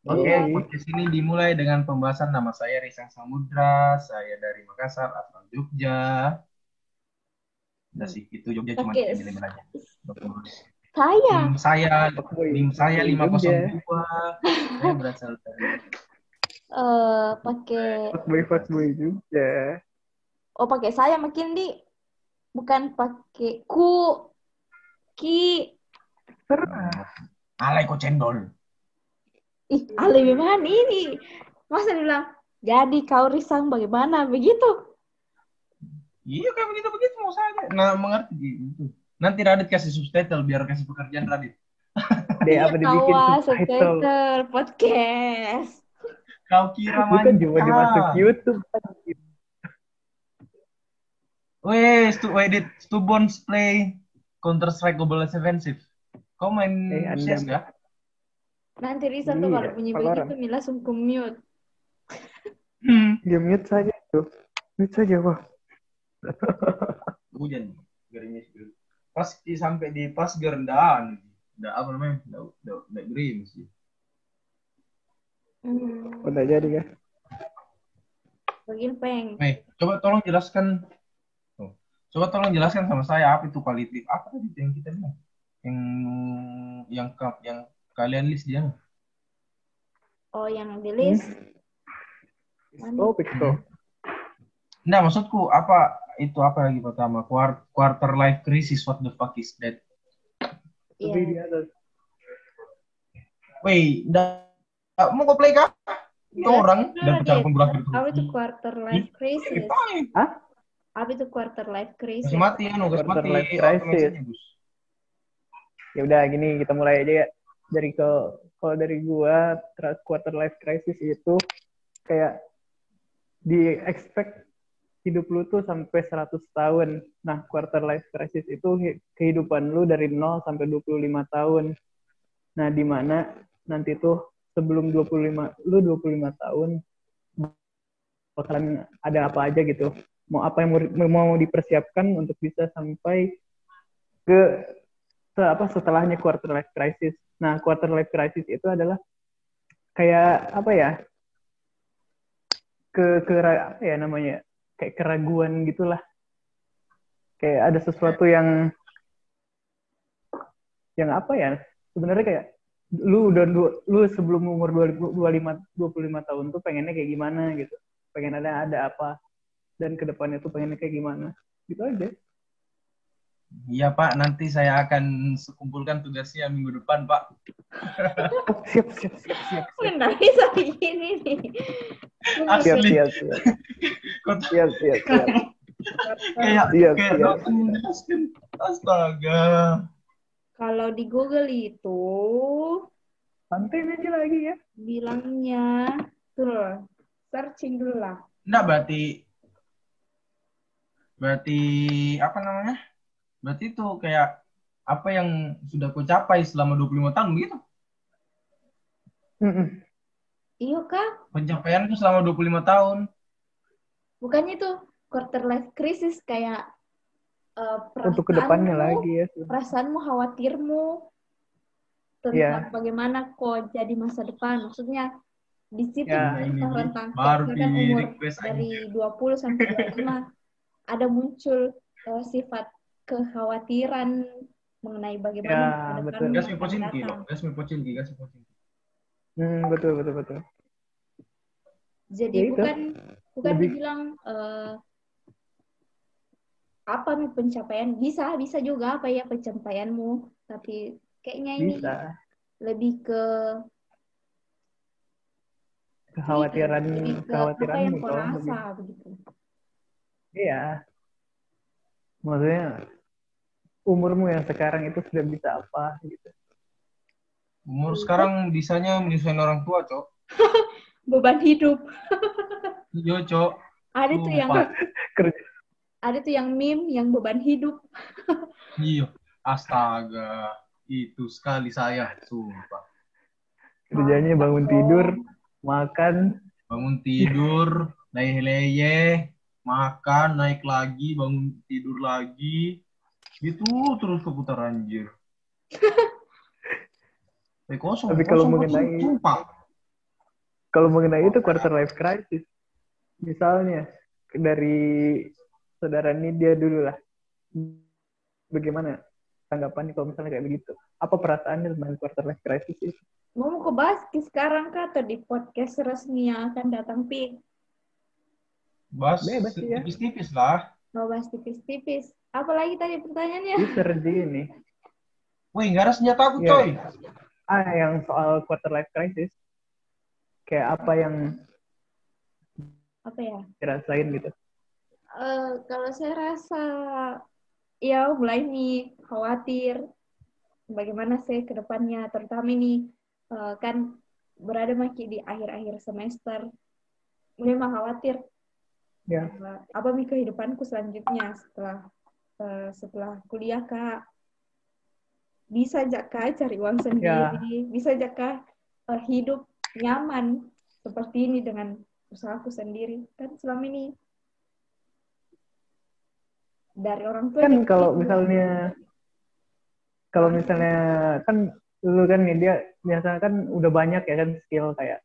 Oke, Iya. podcast ini dimulai dengan pembahasan nama saya Risang Samudra, saya dari Makassar, asal Jogja. Udah sih, itu Jogja cuma Oke. label aja. Saya. NIM saya. NIM saya Jogja. 502. Saya berasal dari eh pakai Fuckboy fuckboy juga. oh pakai saya makin di bukan pakai ku ki Serah. Alay kok cendol. Ih ah, lebih mana ini masa dibilang jadi kau risang bagaimana begitu Iya kayak begitu begitu mau saja. Nah mengerti gitu. Nanti Radit kasih subtitle biar kasih pekerjaan Radit. Deh apa dibikin Awas, subtitle. subtitle podcast Kau kira Bukan cuma mantap. dimasuk YouTube. Weh, stu edit Stubborns play Counter Strike Global Offensive. Kau main Eh, CS ya? Nanti risang tuh Iya, kalau bunyi begitu mi langsung mute Hmm. Dia mute saja tuh. Mute saja, Wah. Hujan, gerimis dulu. Pas di, sampai di pas gerendaan, udah apa namanya? Udah udah, udah gerimis sih. hmm. Udah jadi kan? begini peng Nih, coba tolong jelaskan. Tuh. Coba tolong jelaskan sama saya apa itu quality apa tadi yang kita bilang? Yang yang ka- yang kalian list dia. oh yang di list Mana? Topik tuh. Nah, maksudku apa itu apa lagi pertama? Quar- quarter life crisis, what the fuck is that? Iya. Tapi di atas. Wait, dah mau kau play kah? Itu Iya, orang dan iya. pecahan berakhir apa itu quarter life crisis Hah? apa itu quarter life crisis Masih mati ya, gas Quarter mati. life crisis. Ya udah gini kita mulai aja ya. Dari ke kalau dari gua quarter life crisis itu kayak di expect hidup lu tuh sampai 100 tahun. Nah, quarter life crisis itu hi- kehidupan lu dari 0 sampai 25 tahun. Nah, di mana nanti tuh sebelum 25 lu 25 tahun bakalan ada apa aja gitu. Mau apa yang mau, dipersiapkan untuk bisa sampai ke apa setelahnya quarter life crisis. Nah, quarter life crisis itu adalah kayak apa ya? ke ke apa ya namanya? Kayak keraguan gitulah. Kayak ada sesuatu yang yang apa ya? Sebenarnya kayak lu udah lu sebelum umur 25 25 tahun tuh pengennya kayak gimana gitu. Pengen ada ada apa dan ke depannya tuh pengennya kayak gimana. Gitu aja. Iya Pak, nanti saya akan kumpulkan tugasnya minggu depan Pak. Siap siap siap siap. siap. nggak bisa begini nih Siap, Asli. siap, siap. Kok Siap, siap, siap. kayak Siap, kayak siap. menjelaskan. Astaga. kalau di Google itu Santai aja lagi ya. bilangnya tuh searching dulu lah Enggak berarti berarti apa namanya? Berarti itu kayak apa yang sudah kau capai selama 25 tahun begitu? Iya kak Pencapaian itu selama 25 tahun. bukannya itu quarter life crisis kayak eh, Untuk ke depannya lagi ya. perasaanmu khawatirmu tentang Iya. bagaimana kok jadi masa depan maksudnya di situ Ya, ada ini rentang baru di umur request dari 20 sampai 25 ada muncul eh, sifat kekhawatiran mengenai bagaimana Ya, betul. Gas yang mi akan pocinki, datang. gas mi pocinki, gas mi pocinki. Hmm, betul, betul, betul. Jadi Ya itu. bukan bukan Lebih- dibilang eh, apa nih pencapaian bisa bisa juga apa ya pencapaianmu tapi kayaknya ini Bisa. lebih ke Kekhawatiran, lebih ke apa kekhawatiranmu yang kau toh, rasa lebih- begitu. Iya. Maksudnya umurmu yang sekarang itu sudah bisa apa gitu. Umur sekarang bisanya menyusahin orang tua, Cok. Beban hidup. Yo, Cok. Ada tuh yang. Kerja ada tuh yang meme yang beban hidup. Iya. Astaga. Itu sekali saya, sumpah. kerjanya bangun tidur, makan, Bangun tidur, leyeh-leyeh, makan, naik lagi, bangun tidur lagi. Gitu terus keputar anjir. Eh, kosong, Tapi kalau kosong, mengenai- kosong, sumpah. kalau mengenai itu quarter life crisis, misalnya dari saudara ini dia dulu lah, bagaimana tanggapannya kalau misalnya kayak begitu? Apa perasaannya tentang quarter life crisis itu? Mau ke basket sekarang kah atau di podcast resmi yang akan datang, Pi? Bahas Bebas sih ya. tipis-tipis lah. Mau bahas tipis-tipis. Apa lagi tadi pertanyaannya? User di ini. Wih, nggak ada senjata aku, Iya. coy. Ah, yang soal quarter life crisis. Kayak apa yang Apa ya? dirasain gitu. Eh, kalau saya rasa ya mulai nih khawatir bagaimana saya ke depannya terutama ini eh, kan berada makin di akhir-akhir semester mulai mah khawatir Ya. eh, apa nih kehidupanku selanjutnya setelah eh, setelah kuliah kak. Bisa kak cari uang sendiri. Bisa kak eh, hidup nyaman seperti ini dengan usahaku sendiri. Kan selama ini dari orang tua Kan kalau gitu. misalnya kalau misalnya kan dulu kan dia biasanya kan udah banyak ya kan skill kayak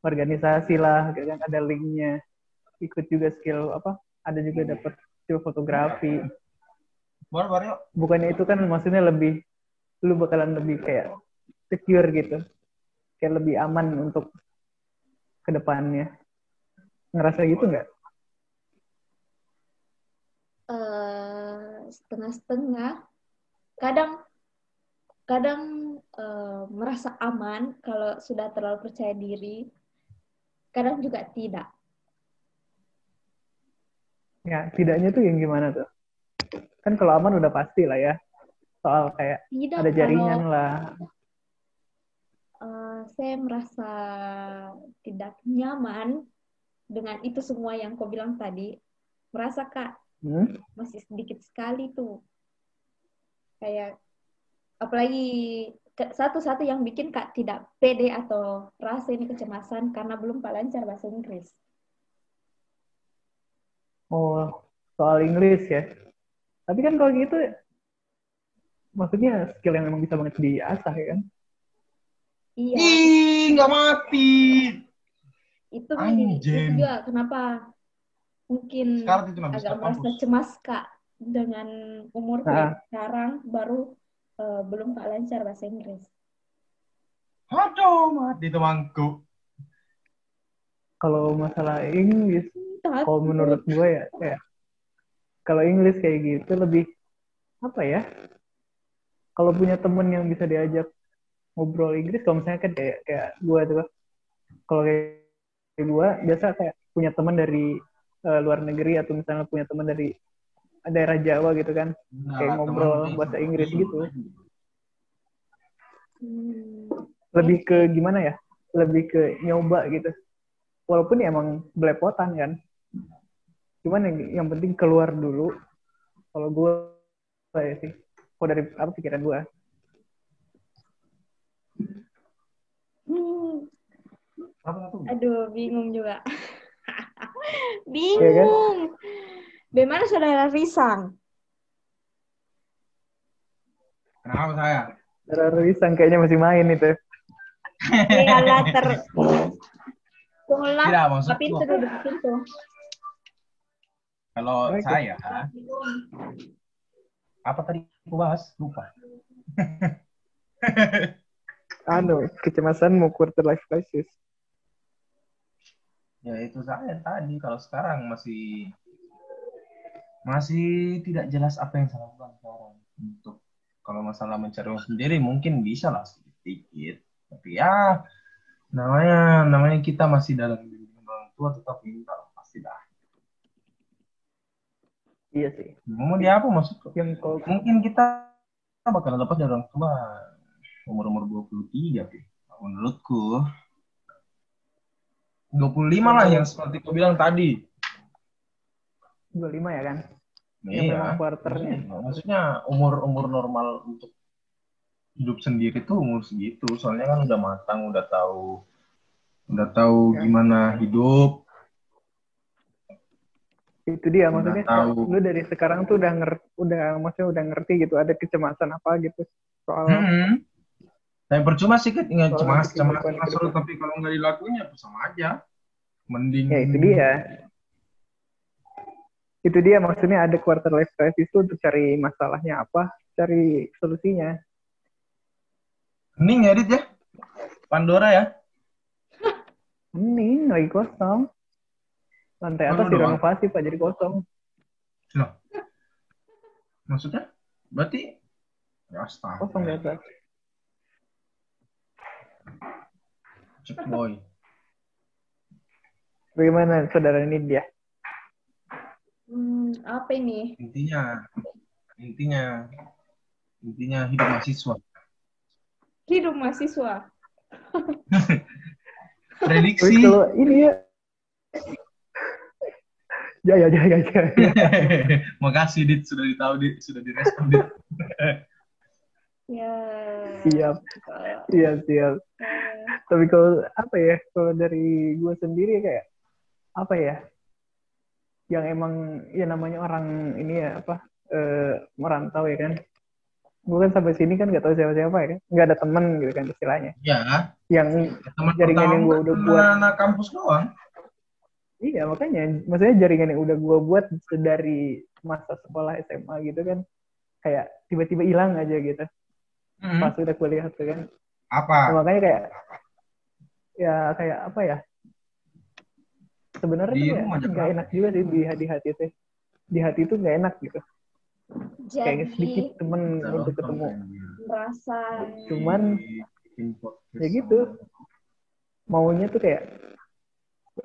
organisasi lah, kayak kan ada linknya, ikut juga skill apa, ada juga dapat skill fotografi. Baru, baru yuk. Bukannya itu kan maksudnya lebih, lu bakalan lebih kayak secure gitu, kayak lebih aman untuk ke depannya. Ngerasa gitu nggak? eh, setengah-setengah. Kadang kadang eh, merasa aman kalau sudah terlalu percaya diri. Kadang juga tidak. Ya, tidaknya tuh yang gimana tuh? Kan kalau aman udah pasti lah ya. Soal kayak Tidak ada kalau, jaringan lah. eh, saya merasa tidak nyaman dengan itu semua yang kau bilang tadi. Merasa kak Hmm? masih sedikit sekali tuh. Kayak apalagi satu-satu yang bikin kak tidak pede atau rasa ini kecemasan karena belum pak lancar bahasa Inggris. Oh, soal Inggris ya. Tapi kan kalau gitu, maksudnya skill yang memang bisa banget diasah ya kan? Iya, Ih, nggak mati. itu Mi. itu juga kenapa mungkin Sekarang itu agak merasa kampus. cemas kak dengan umur Ah. sekarang baru eh, belum pak lancar bahasa Inggris. Aduh, mati temanku. Kalau masalah Inggris, kalau menurut gue ya, kayak kalau Inggris kayak gitu lebih apa ya? Kalau punya temen yang bisa diajak ngobrol Inggris, kalau misalnya kan kayak kayak gue tuh, kalau kayak gue biasa kayak punya teman dari eh, luar negeri atau misalnya punya teman dari daerah Jawa gitu kan, Nah, Kayak ngobrol bahasa. Inggris gitu. Hmm, lebih ke gimana ya? Lebih ke nyoba gitu. Walaupun ya emang belepotan kan. Cuman yang, yang penting keluar dulu. Kalau gue saya sih, kalau dari apa pikiran gue. hmm, Apa aduh bingung juga. Iya kan? bingung. Bagaimana saudara Risang? Kenapa saya? Saudara Risang kayaknya masih main itu. Regalah ter... Maksud tapi itu duduk pintu. Kalau Baik. saya, apa tadi aku bahas? Lupa. Anu, kecemasan mau quarter life crisis. Ya itu saya tadi. Kalau sekarang masih masih tidak jelas apa yang saya lakukan sekarang. Untuk kalau masalah mencari uang sendiri mungkin bisa lah sedikit. Tapi ya namanya namanya kita masih dalam bimbingan orang tua tetap minta pasti dah. Iya sih. Mau dia apa maksudku? Yang kalau Mungkin kita bakal lepas dari orang tua umur-umur 23 sih. Menurutku 25 lah yang seperti kau bilang tadi. 25 ya kan? Yang Iya. memang quarternya. Iya, Maksudnya umur-umur normal untuk hidup sendiri tuh umur segitu. Soalnya kan udah matang, udah tahu udah tahu Ya. gimana hidup. Itu dia maksudnya. tahu. Lu dari sekarang tuh udah ngerti, udah maksudnya udah ngerti gitu ada kecemasan apa gitu soal Hmm. Tapi percuma sih kan tinggal cemas, cemas, tapi kalau nggak dilakuin ya sama aja. Mending. Ya itu dia. Itu dia maksudnya ada quarter life crisis itu untuk cari masalahnya apa, cari solusinya. Mending ya, Dit ya. Pandora ya. Ini lagi kosong. Lantai atas doang. direnovasi Pak jadi kosong. Loh. Maksudnya? Berarti ya astaga. Kosong di atas. Cek boy. Bagaimana saudara ini dia? Hmm, apa ini? Intinya intinya intinya hidup mahasiswa. Hidup mahasiswa. Prediksi. kalau ini ya Jaya, jaya, jaya. Makasih Dit sudah ditahu Dit, sudah direspon Dit. Ya. Siap, Kalau, siap, siap. Tapi kalau apa ya, kalau dari gue sendiri kayak apa ya, yang emang ya namanya orang ini ya apa eh, merantau ya kan. Gue kan sampai sini kan gak tahu siapa-siapa ya kan, nggak ada temen gitu kan istilahnya. Ya, Yang teman Jaringan yang gua kan udah teman buat. anak kampus doang. Iya makanya, maksudnya jaringan yang udah gue buat dari masa sekolah SMA gitu kan, kayak tiba-tiba hilang aja gitu. Hmm. Pas udah kuliah tuh kan, Apa? Nah, makanya kayak ya kayak apa ya? Sebenarnya ya nggak enak juga sih di hati hati itu di hati itu nggak enak gitu. Kayaknya sedikit jadi temen untuk ketemu. merasa Cuman, ya gitu. maunya tuh kayak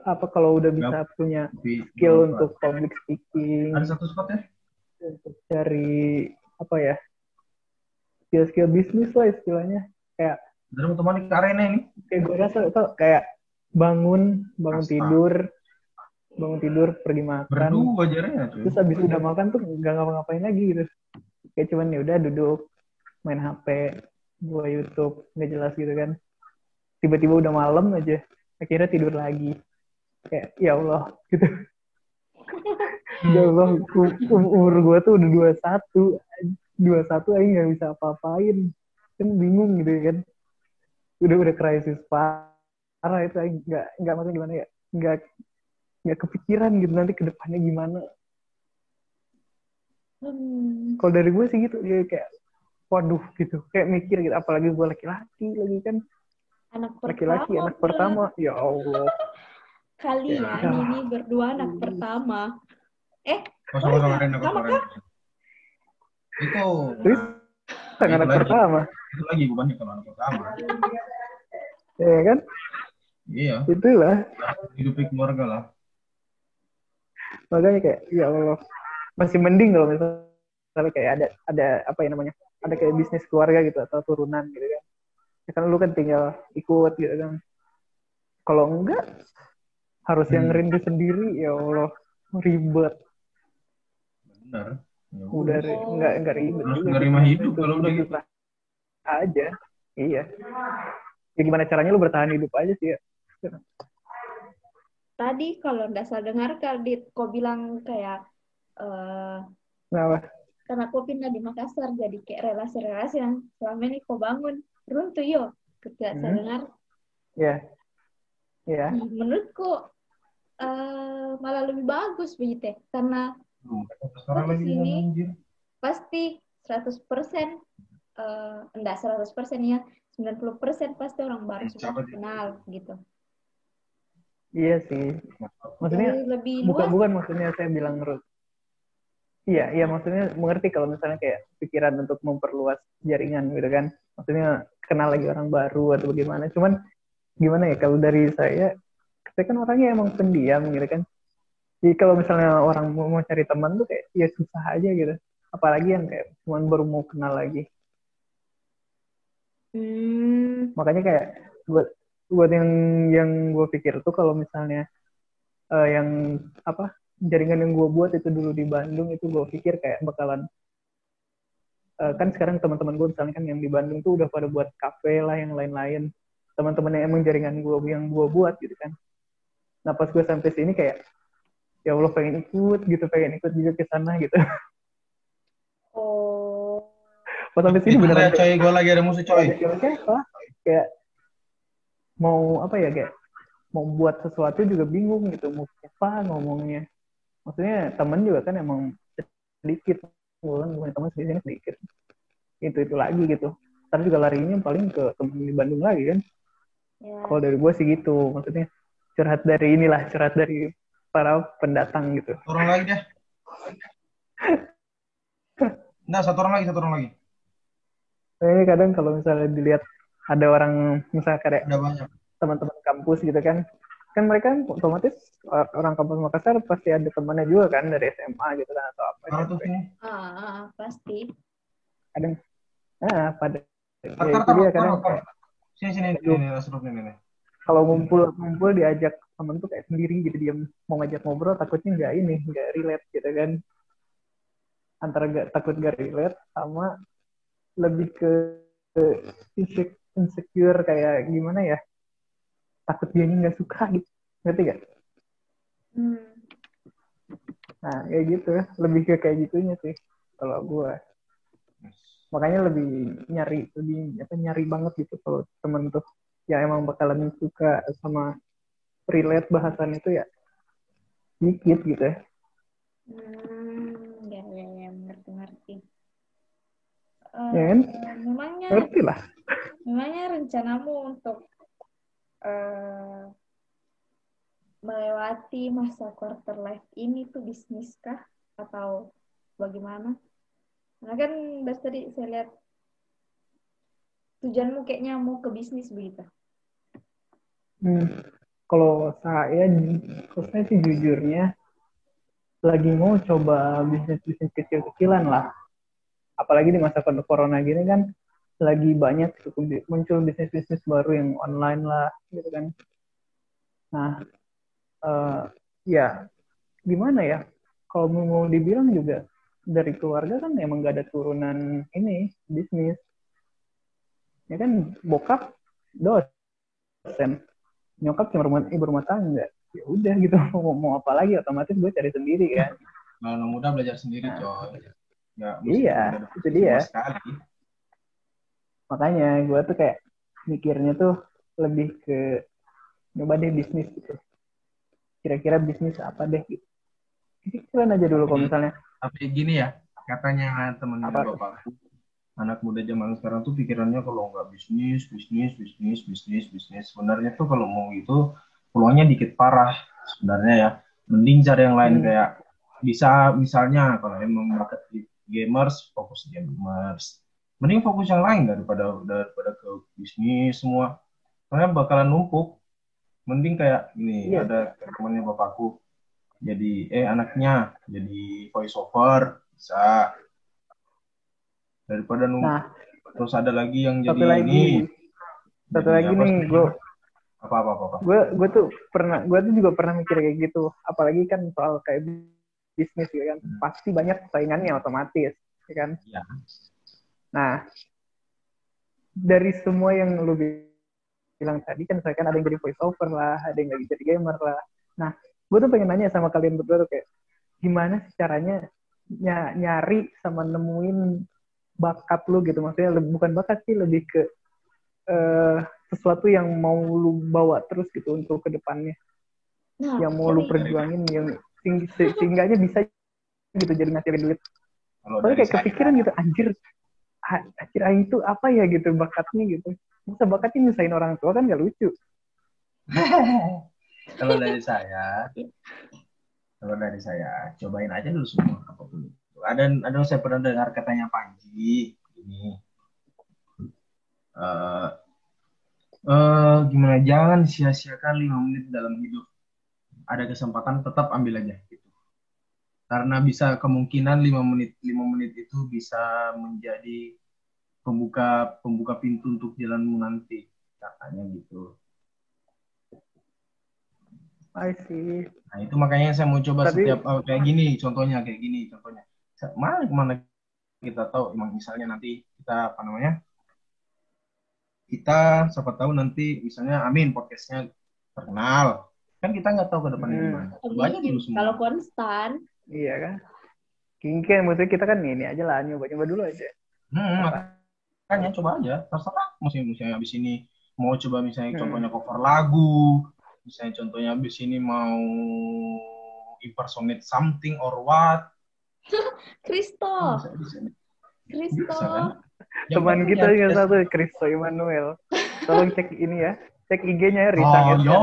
apa kalau udah bisa punya Tapi- skill untuk public speaking ada satu spot ya? untuk cari apa ya skill skill bisnis lah istilahnya kayak Dari temani ke arena ini. kayak gue rasa tuh kayak bangun bangun Astaga. tidur bangun tidur pergi makan Berdua jarnya cuy. terus habis udah makan tuh nggak ngapa-ngapain lagi gitu kayak cuman ya udah duduk main HP buat YouTube nggak jelas gitu kan tiba-tiba udah malam aja akhirnya tidur lagi kayak ya Allah gitu. Ya Allah u- u- umur gue tuh udah dua satu dua satu aja nggak bisa apa-apain. Kan bingung gitu kan. Udah udah krisis parah itu aja nggak nggak maksudnya gimana ya nggak nggak kepikiran gitu nanti ke depannya gimana. Hmm, kalau dari gue sih gitu ya kayak waduh gitu kayak mikir gitu apalagi gue laki-laki lagi kan. Anak laki-laki anak pertama ya Allah kalian Ya. ini berdua anak pertama eh Kosong kosong arena Sama kosong arena. Itu. Terus? nah, kan itu anak lagi. pertama Itu lagi bukannya kalau anak pertama. ya kan Iya. itulah Hidupi keluarga lah. makanya kayak ya Allah masih mending kalau misalnya kayak ada ada apa ya namanya ada kayak bisnis keluarga gitu atau turunan gitu kan ya kan lu kan tinggal ikut gitu kan kalau enggak harus yang Hmm. ngerintis sendiri ya Allah. Ribet. Benar. Ya udah ri- enggak enggak ribet Harus sih. hidup kalau udah gitu. Aja. Iya. Ya gimana caranya lu bertahan hidup aja sih ya? Tadi kalau nggak salah dengar Kardit kau bilang kayak eh nah karena kau pindah di Makassar jadi kayak relasi-relasi yang selama ini kau bangun. Runtuh yo. Ketika saya Hmm. dengar. Ya. Ya. Ih, menurutku eh, malah lebih bagus begitu ya. karena Sekarang lagi Sini. pasti 100% eh enggak 100% ya 90% pasti orang baru sudah kenal gitu iya sih maksudnya Jadi lebih bukan luas bukan maksudnya saya bilang Ruth. Iya, iya maksudnya mengerti kalau misalnya kayak pikiran untuk memperluas jaringan gitu kan. Maksudnya kenal lagi orang baru atau bagaimana. Cuman gimana ya kalau dari saya, saya kan orangnya emang pendiam gitu kan. Jadi kalau misalnya orang mau, mau cari teman tuh kayak ya susah aja gitu. Apalagi yang kayak cuman baru mau kenal lagi. Hmm, Makanya kayak buat buat yang yang gue pikir tuh kalau misalnya eh, yang apa jaringan yang gue buat itu dulu di Bandung itu gue pikir kayak bakalan eh, kan sekarang teman-teman gue misalnya kan yang di Bandung tuh udah pada buat kafe lah yang lain-lain teman-teman yang emang jaringan gue yang gue buat gitu kan nah pas gue sampai sini kayak ya Allah pengen ikut gitu pengen ikut juga ke sana gitu. Oh. Pas sampai sini beneran ya, coy, gue lagi ada musuh coy. kayak kayak mau apa ya kayak mau buat sesuatu juga bingung gitu mau apa ngomongnya. Maksudnya temen juga kan emang sedikit gue kan punya teman sendiri sedikit. Itu itu lagi gitu. Tapi juga larinya paling ke temen di Bandung lagi kan. Ya. kalau dari gue sih gitu maksudnya curhat dari inilah curhat dari para pendatang gitu orang lagi deh. Nah, satu orang lagi, satu orang lagi. Nah, ini kadang kalau misalnya dilihat ada orang misalnya kayak Ada banyak. teman-teman kampus gitu kan kan mereka otomatis or- orang kampus Makassar pasti ada temannya juga kan dari SMA gitu kan atau apa gitu. sini. Ah, pasti. kadang ah pada ya, Tar, tar. Sini, sini, sini, sini, nih. Kalau ngumpul ngumpul diajak temen tuh kayak sendiri gitu dia mau ngajak ngobrol takutnya nggak ini nggak relate gitu kan. Antara gak, takut gak relate sama lebih ke, ke insec- insecure kayak gimana ya? Takut dia nggak suka gitu. Ngerti gak? Hmm. Nah kayak gitu. Lebih ke kayak gitunya sih kalau gue makanya lebih nyari lebih apa nyari banget gitu kalau temen tuh yang emang bakalan suka sama relate bahasan itu ya dikit gitu ya Hmm, ya, ya, ya, ngerti, ngerti. Ya kan? Eh, memangnya, ngerti lah memangnya rencanamu untuk eh, melewati masa quarter life ini tuh bisnis kah atau bagaimana? Karena kan dari tadi saya lihat tujuanmu kayaknya mau ke bisnis begitu. Hmm, kalau saya, saya sih jujurnya lagi mau coba bisnis-bisnis kecil-kecilan lah. Apalagi di masa corona gini kan lagi banyak muncul bisnis-bisnis baru yang online lah, gitu kan. Nah, eh, ya gimana ya? Kalau mau dibilang juga dari keluarga kan emang gak ada turunan ini bisnis. Ya kan bokap dosen. Nyokap cuma rumah ibu rumah tangga. Ya udah gitu mau, mau apa lagi? Otomatis gue cari sendiri kan? Kalau anak muda belajar sendiri, coy. Ya, Iya, itu dia. Sekali. makanya gue tuh kayak mikirnya tuh lebih ke nyoba deh bisnis gitu. Kira-kira bisnis apa deh gitu. Kalian aja dulu kalau misalnya. Tapi gini ya, katanya temennya Apa? bapakku, anak muda zaman sekarang tuh pikirannya kalau nggak bisnis, bisnis, bisnis, bisnis, bisnis. Sebenarnya tuh kalau mau gitu peluangnya dikit parah sebenarnya ya. Mending cari yang lain Hmm. kayak bisa misalnya kalau emang di gamers fokus gamers. Mending fokus yang lain daripada daripada ke bisnis semua. Soalnya bakalan numpuk. Mending kayak ini Iya. ada temannya bapakku jadi eh anaknya jadi voice over bisa daripada numpuk nah. Terus ada lagi yang satu jadi lagi. ini. Satu jadi lagi apa nih gue apa apa apa, apa. gue gue tuh pernah gue tuh juga pernah mikir kayak gitu. Apalagi kan soal kayak bisnis ya kan Hmm. pasti banyak saingannya otomatis ya kan? Iya. nah dari semua yang lu bilang tadi kan saya kan ada yang jadi voice over lah ada yang jadi gamer lah. Nah gue tuh pengen nanya sama kalian berdua tuh kayak gimana sih caranya ny- nyari sama nemuin bakat lu gitu. Maksudnya bukan bakat sih lebih ke eh, sesuatu yang mau lu bawa terus gitu untuk ke depannya Nah, yang mau lu jadi- perjuangin yang sing- se- sehingganya bisa gitu jadi ngasilin duit. Kalau Soalnya kayak saya kepikiran gitu, anjir, anjir Aing itu apa ya gitu bakatnya gitu. Masa bakatnya nyusahin orang tua kan gak lucu. kalau dari saya kalau dari saya cobain aja dulu semua apa pun ada ada saya pernah dengar katanya Panji ini. Eh eh, gimana? Jangan sia-siakan lima menit dalam hidup. Ada kesempatan tetap ambil aja gitu. Karena bisa kemungkinan lima menit lima menit itu bisa menjadi pembuka pembuka pintu untuk jalanmu nanti katanya gitu. I see. Nah, itu makanya saya mau coba Tapi- setiap oh, kayak gini, contohnya kayak gini, contohnya. Mana ke mana kita tahu, emang misalnya nanti kita apa namanya? Kita siapa tahu nanti misalnya Amin podcastnya terkenal, kan kita nggak tahu ke depannya Hmm. gimana. Dulu semua. kalau konstan, Iya kan? Kingken maksudnya kita kan ini aja lah nyoba-nyoba dulu aja. Hmm, makanya coba aja, terserah. Mesti misalnya habis ini mau coba misalnya Hmm. contohnya cover lagu, misalnya contohnya abis ini mau impersonate something or what, Kristo, bisa, Kristo. kan? Yang Teman kita ya, yang satu Kristo Emmanuel. Tolong cek ini ya. Cek IG-nya ya Rita Oh, yo.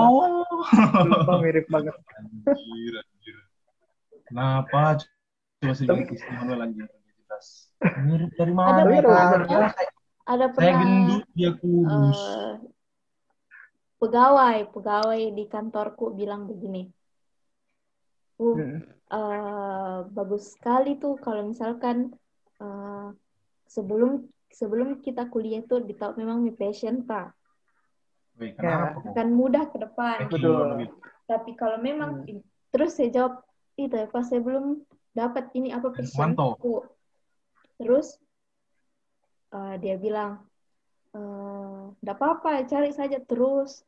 Sumpah mirip banget. Anjir, anjir. Kenapa? Coba sih Tapi- Kristi Manuel anjir. Mirip dari mana? Ada ya. Saya, Ada saya pernah gendut, dia kurus. eh, pegawai, pegawai di kantorku bilang begini. Bu, Hmm. Eh, bagus sekali tuh kalau misalkan eh, sebelum sebelum kita kuliah tuh ditahu memang mi passion pak Wih, kenapa kok? akan mudah ke depan. Betul. Tapi kalau memang Hmm. terus saya jawab itu ya pas saya belum dapat ini apa passionku. Terus eh, dia bilang tidak apa-apa cari saja terus.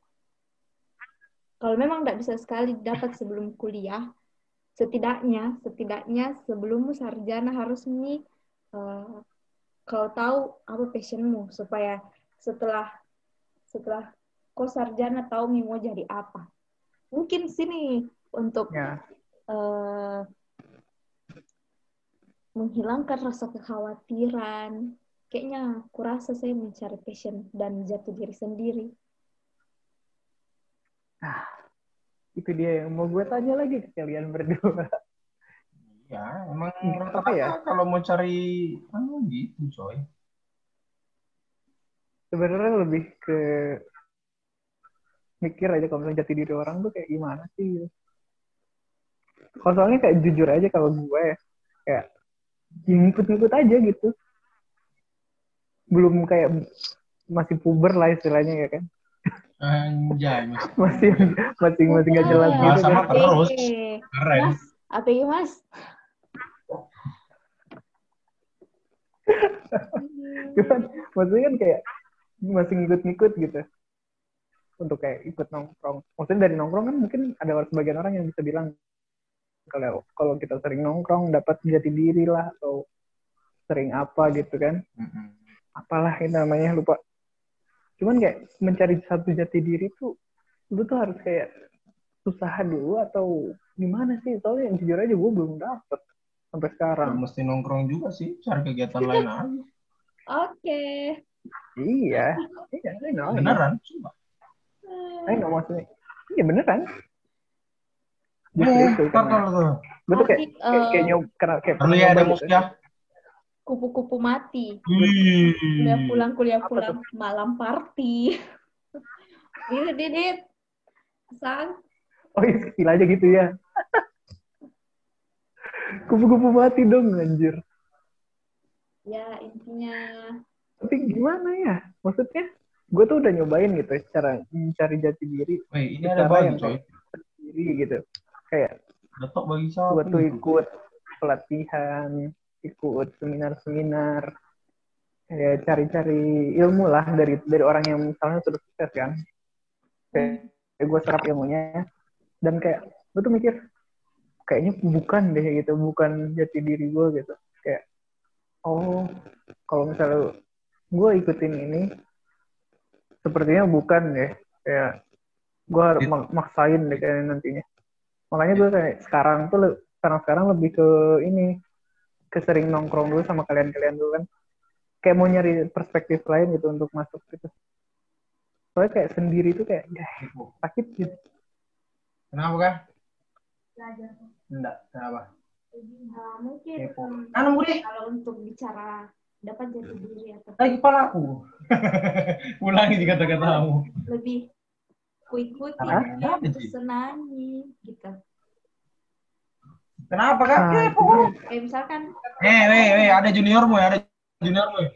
Kalau memang tidak bisa sekali dapat sebelum kuliah, setidaknya setidaknya sebelum sarjana harus nih eh, kau tahu apa passionmu supaya setelah setelah kau sarjana tahu nih mau jadi apa. Mungkin sini untuk Ya. eh, menghilangkan rasa kekhawatiran. Kayaknya kurasa saya mencari passion dan jati diri sendiri. Itu dia yang mau gue tanya lagi ke kalian berdua. Ya, emang Hmm, rata-rata ya? kalau mau cari anu gitu, coy. Sebenarnya lebih ke mikir aja kalau misalnya jati diri orang tuh kayak gimana sih gitu. Kalau soalnya kayak jujur aja kalau gue ya, kayak ya ngikut-ngikut aja gitu. Belum kayak masih puber lah istilahnya ya kan. Anjay, mas. Masih masih masih nggak jelas gitu Bahasa kan. mah terus. Keren. Mas, apa ya mas? Cuman maksudnya kan kayak masih ngikut-ngikut gitu. Untuk kayak ikut nongkrong. Maksudnya dari nongkrong kan mungkin ada sebagian orang yang bisa bilang kalau kalau kita sering nongkrong dapat jati diri lah atau sering apa gitu kan. Apalah itu namanya lupa. Cuman kayak mencari satu jati diri tuh lu tuh harus kayak usaha dulu atau gimana sih? Soalnya yang jujur aja gue belum dapet sampai Ya, sekarang. mesti nongkrong juga sih, cari kegiatan lain aja. Oke. Iya, iya, I know. Beneran, coba. Know maksudnya. Iya beneran. Eh, tuh. gue tuh kayak Asik, kayak, eh, kayak nyob karena kayak ya ada nyoba gitu. musuhnya. Kupu-kupu mati. Kuliah pulang, kuliah pulang, malam party. Gitu, Didit. Sang. Oh iya, skill aja gitu ya. Kupu-kupu mati dong anjir. Ya, intinya Tapi gimana ya? Maksudnya gue tuh udah nyobain gitu cara mencari jati diri Wih, ini ada bagi, yang coy. sendiri gitu. Kayak bagi siapa? gue tuh ikut pelatihan, ikut seminar-seminar, kayak cari-cari ilmu lah dari dari orang yang misalnya sudah sukses kan. Kayak, gue serap ilmunya dan kayak gue tuh mikir kayaknya bukan deh gitu, bukan jati diri gue gitu. Kayak oh kalau misalnya gue ikutin ini sepertinya bukan deh kayak gue harus It- mak- maksain deh kayaknya nantinya makanya gue kayak sekarang tuh sekarang sekarang lebih ke ini kesering nongkrong dulu sama kalian-kalian dulu kan kayak mau nyari perspektif lain gitu untuk masuk gitu soalnya kayak sendiri tuh kayak ya, sakit gitu Kenapa kan? Enggak, kenapa? uh, mungkin Kepo. Budi. kalau untuk bicara dapat jati diri atau Lagi kepala aku. Ulangi di kata-katamu. lebih kuikuti ya, untuk senangi gitu. Kenapa kan? Ah, Eh, itu pokoknya. Kayak misalkan, Eh, weh, weh, ada juniormu ya, ada juniormu. ya?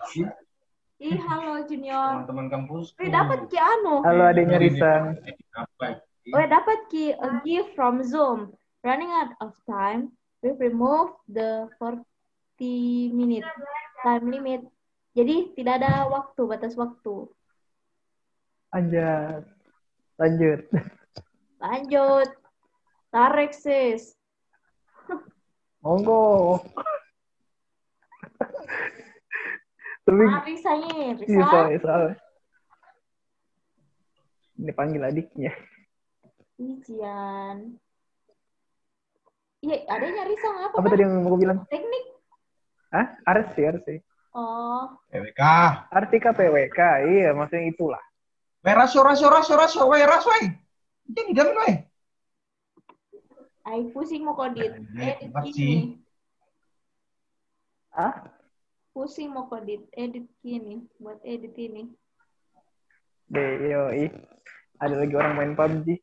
ih halo junior, Teman-teman kampus. eh dapat ki anu, halo adanya Risa Apa? oh dapat ki a gift from Zoom. Running out of time, we remove the 40 minute time limit. Jadi tidak ada waktu, batas waktu. anjir lanjut Lanjut. Tarik sis. Monggo tapi Ah, Risa nih, Risa. soalnya soalnya dipanggil adiknya. Ijian. Iya, ada nyari song apa? Apa Bang? tadi yang mau gue bilang? Teknik. Hah? Arsi, Arsi. Oh, PWK. Arsi KPWK, iya maksudnya itulah. Weh, rasio, rasio, rasio, rasio, weh, rasio, weh. Jangan dijamin, weh. Ay pusing mau kodit. Eh, Edit gini. sih. Ah? Pusing mau kodit. Edit gini. Buat edit ini. Deh, yoi. Ada lagi orang main PUBG.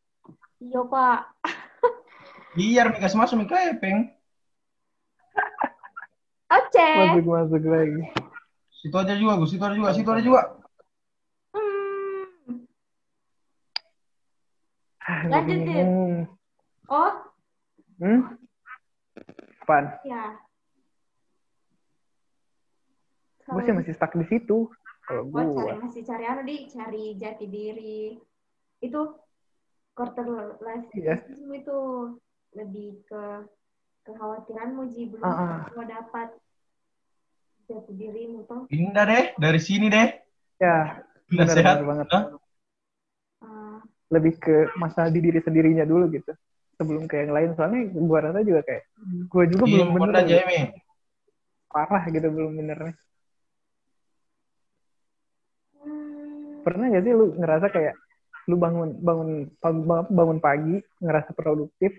Iya, Pak. Biar Mika masuk, Mika ya, peng. Oce. Masuk-masuk lagi. Situ aja juga, Gus. Situ ada juga, situ ada juga. Hmm. Lanjut, gua Dit. bingung. Oh, Hmm? Apaan? ya. Gue sih masih stuck di situ. Kalau Oh, cari gue. masih cari anu di cari jati diri. Itu quarter life Iya. crisis itu lebih ke kekhawatiranmu Ji belum ah. gua dapat jati dirimu toh. Pindah deh, dari sini deh. Ya, benar sehat. benar banget. Hah? Ah, Lebih ke masalah di diri sendirinya dulu gitu. Sebelum ke yang lain. Soalnya gue rasa juga kayak, gue juga Iya, belum bener. Honda JME. Parah gitu belum benernya. hmm, Pernah gak sih lu ngerasa kayak, lu bangun bangun bangun, bangun pagi ngerasa produktif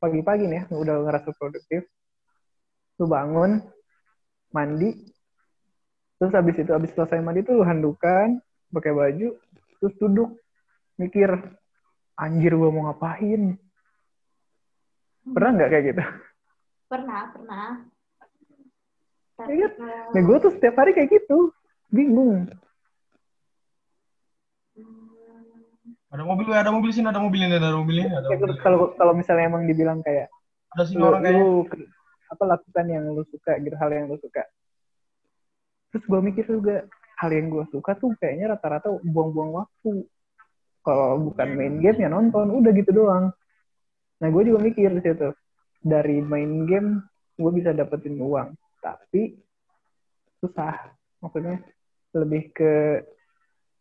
pagi-pagi nih ya udah ngerasa produktif lu bangun mandi terus habis itu habis selesai mandi tuh lu handukan pakai baju terus duduk mikir anjir gua mau ngapain pernah nggak kayak gitu? Pernah pernah. Tapi kalau- nah gue tuh setiap hari kayak gitu. Bingung. Hmm, Ada mobil, ada mobil sini, ada mobil ini, ada mobil ini, ada Kayak mobil. kalau kalau misalnya emang dibilang kayak Ada sini lu, orang kayaknya. lu apa lakukan yang lu suka gitu hal yang lu suka. Terus gue mikir juga hal yang gue suka tuh kayaknya rata-rata buang-buang waktu. Kalau bukan main game ya nonton udah gitu doang nah gue juga mikir di situ. Dari main game gue bisa dapetin uang. Tapi susah. Maksudnya lebih ke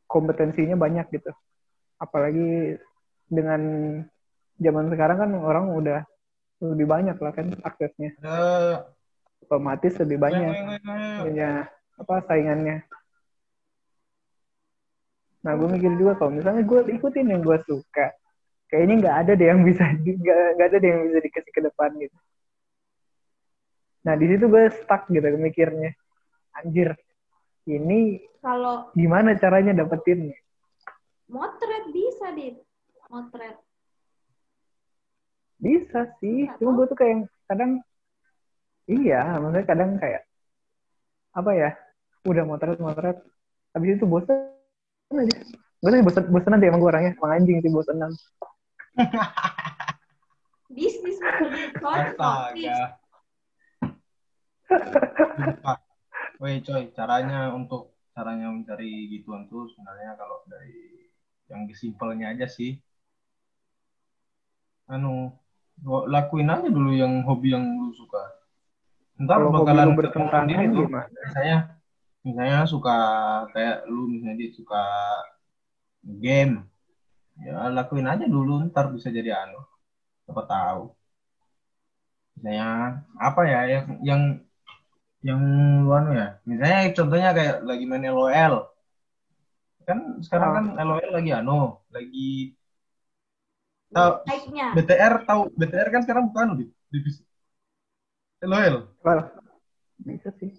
kompetensinya banyak gitu. Apalagi dengan zaman sekarang kan orang udah lebih banyak lah kan aksesnya. Otomatis lebih banyak. punya apa saingannya? Nah gue mikir juga kalau misalnya gue ikutin yang gue suka kayaknya nggak ada deh yang bisa nggak ada deh yang bisa dikasih ke depan gitu. Nah di situ gue stuck gitu mikirnya. Anjir ini kalau gimana caranya dapetin motret bisa dit. Motret. Bisa sih. Nggak cuma gue tuh kayak kadang iya maksudnya kadang kayak apa ya udah motret motret. Habis itu bosan aja. Gue tuh bosan bosanan deh emang gue orangnya. Emang anjing sih bosanan bisnis Astaga. Weh coy, caranya untuk caranya mencari gituan tuh sebenarnya kalau dari yang simpelnya aja sih. Anu, lakuin aja dulu yang hobi yang lu suka. Ntar kalau bakalan bertentangan tuh. Misalnya, misalnya suka kayak lu misalnya dia suka game, ya lakuin aja dulu ntar bisa jadi anu. Siapa tahu. Misalnya apa ya yang yang yang lu anu ya. Misalnya contohnya kayak lagi main LOL. Kan sekarang kan LOL lagi anu, lagi tahu BTR tahu BTR kan sekarang bukan anu di divisi LOL. well bisa sih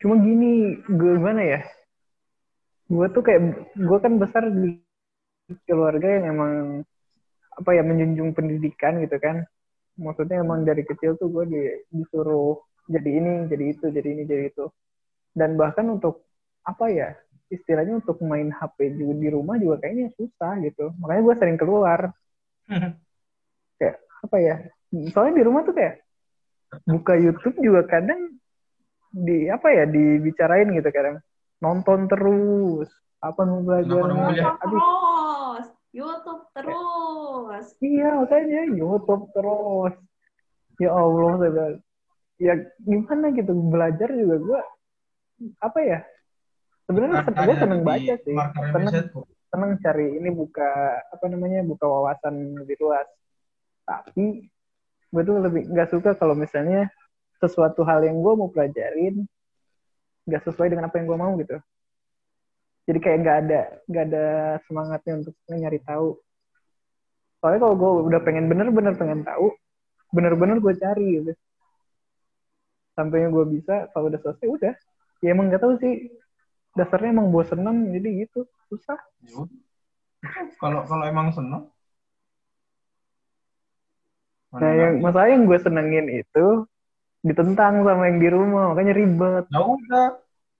cuma gini gue gimana ya gue tuh kayak gue kan besar di keluarga yang emang apa ya menjunjung pendidikan gitu kan. Maksudnya emang dari kecil tuh gue di, disuruh jadi ini jadi itu jadi ini jadi itu. Dan bahkan untuk apa ya istilahnya untuk main HP juga di rumah juga kayaknya susah gitu. Makanya gue sering keluar. Kayak apa ya soalnya di rumah tuh kayak buka YouTube juga kadang di apa ya dibicarain gitu kadang nonton terus. Apa mau aduh. Terus. YouTube terus. Iya makanya YouTube terus. Ya Allah saya bilang, ya gimana gitu? Belajar juga gue apa ya? Sebenarnya gue seneng baca sih. seneng seneng cari ini buka apa namanya buka wawasan lebih luas. Tapi gue tuh lebih nggak suka kalau misalnya sesuatu hal yang gue mau pelajarin nggak sesuai dengan apa yang gue mau gitu. Jadi kayak nggak ada nggak ada semangatnya untuk nyari tahu. Soalnya kalau gue udah pengen bener-bener pengen tahu bener-bener gue cari gitu. Sampainya gue bisa kalau udah selesai udah. Ya emang nggak tahu sih. Dasarnya emang bosenan jadi gitu. Susah. Ya. Kalau kalau emang seneng. Nah, yang masalah yang gue senengin itu ditentang sama yang di rumah, makanya ribet. Ya udah,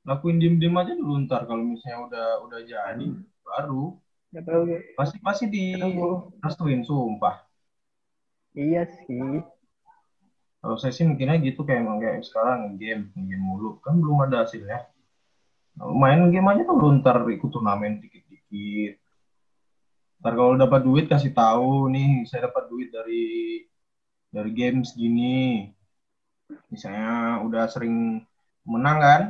lakuin diem-diem aja dulu ntar kalau misalnya udah udah jadi baru Gak tau kayak pasti pasti di tahu. restuin sumpah. Iya sih. Kalau saya sih mikirnya gitu kayak emang kayak sekarang game, game mulu kan belum ada hasilnya. Nah, Main game aja tuh ntar ikut turnamen dikit-dikit. Ntar kalau dapat duit kasih tahu nih saya dapat duit dari dari game segini. Misalnya udah sering menang kan,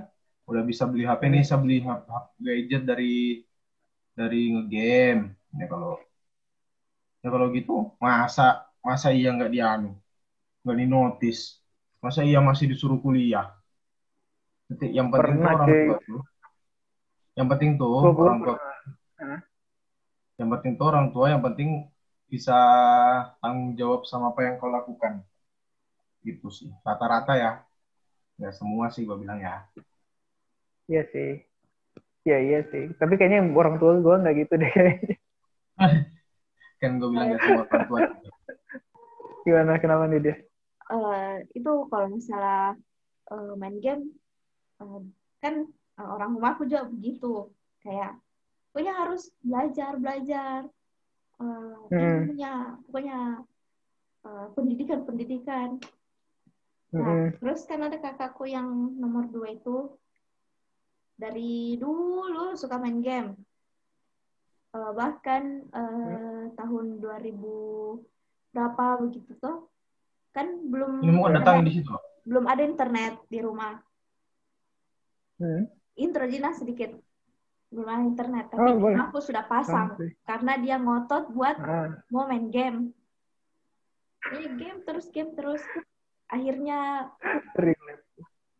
udah bisa beli HP nih, saya beli HP gadget dari dari ngegame. Ya kalau ya kalau gitu masa masa iya nggak dianu? Nggak di notice masa iya masih disuruh kuliah? Yang penting tuh Pernah, orang cuy. tua tuh. Yang penting tuh orang tua. yang penting tuh orang tua yang penting bisa tanggung jawab sama apa yang kau lakukan gitu sih rata-rata ya nggak semua sih gue bilang ya Iya sih. Iya iya sih. Tapi kayaknya orang tua gue nggak gitu deh. kan gue bilang nggak semua orang tua Gimana kenapa nih dia? Eh, itu kalau misalnya eh, main game eh, kan eh, orang rumahku juga begitu kayak pokoknya harus belajar belajar Eh, Hmm. punya pokoknya eh, pendidikan pendidikan Nah, Mm-mm. terus kan ada kakakku yang nomor dua itu dari dulu suka main game. Eh, bahkan eh, tahun 2000 berapa begitu tuh kan belum ini ada, datang di situ belum ada internet di rumah. Hmm. Intro Jina sedikit belum ada internet, Oh, tapi boleh. aku sudah pasang karena dia ngotot buat Ah, mau main game. Ini game terus game terus. Akhirnya relate.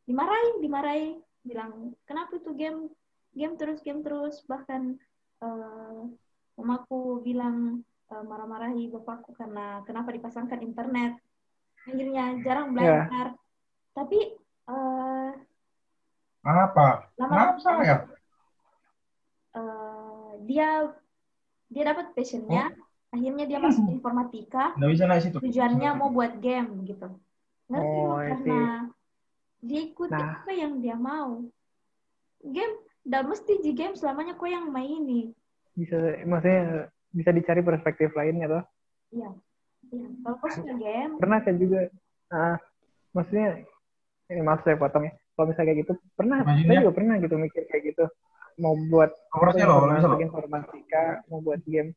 dimarahin dimarahin bilang kenapa itu game game terus game terus? Bahkan eh, mamaku bilang eh, marah-marahi bapakku karena kenapa dipasangkan internet. Akhirnya jarang belajar. Tapi eh, apa lama kenapa saya eh, dia dia dapat passionnya. Akhirnya dia masuk informatika. Nggak bisa situ? Tujuannya mau buat game gitu ngerti Oh, karena dia ikuti Nah. apa yang dia mau game dan mesti di game selamanya kau yang maini Bisa maksudnya bisa dicari perspektif lainnya tuh. iya Iya. kalau kau suka game Pernah kan juga. Ah, maksudnya ini maaf saya potong ya. Kalau misalnya kayak gitu, pernah Imagine saya ya. juga pernah gitu mikir kayak gitu. Mau buat loh. masuk informatika, mau buat game.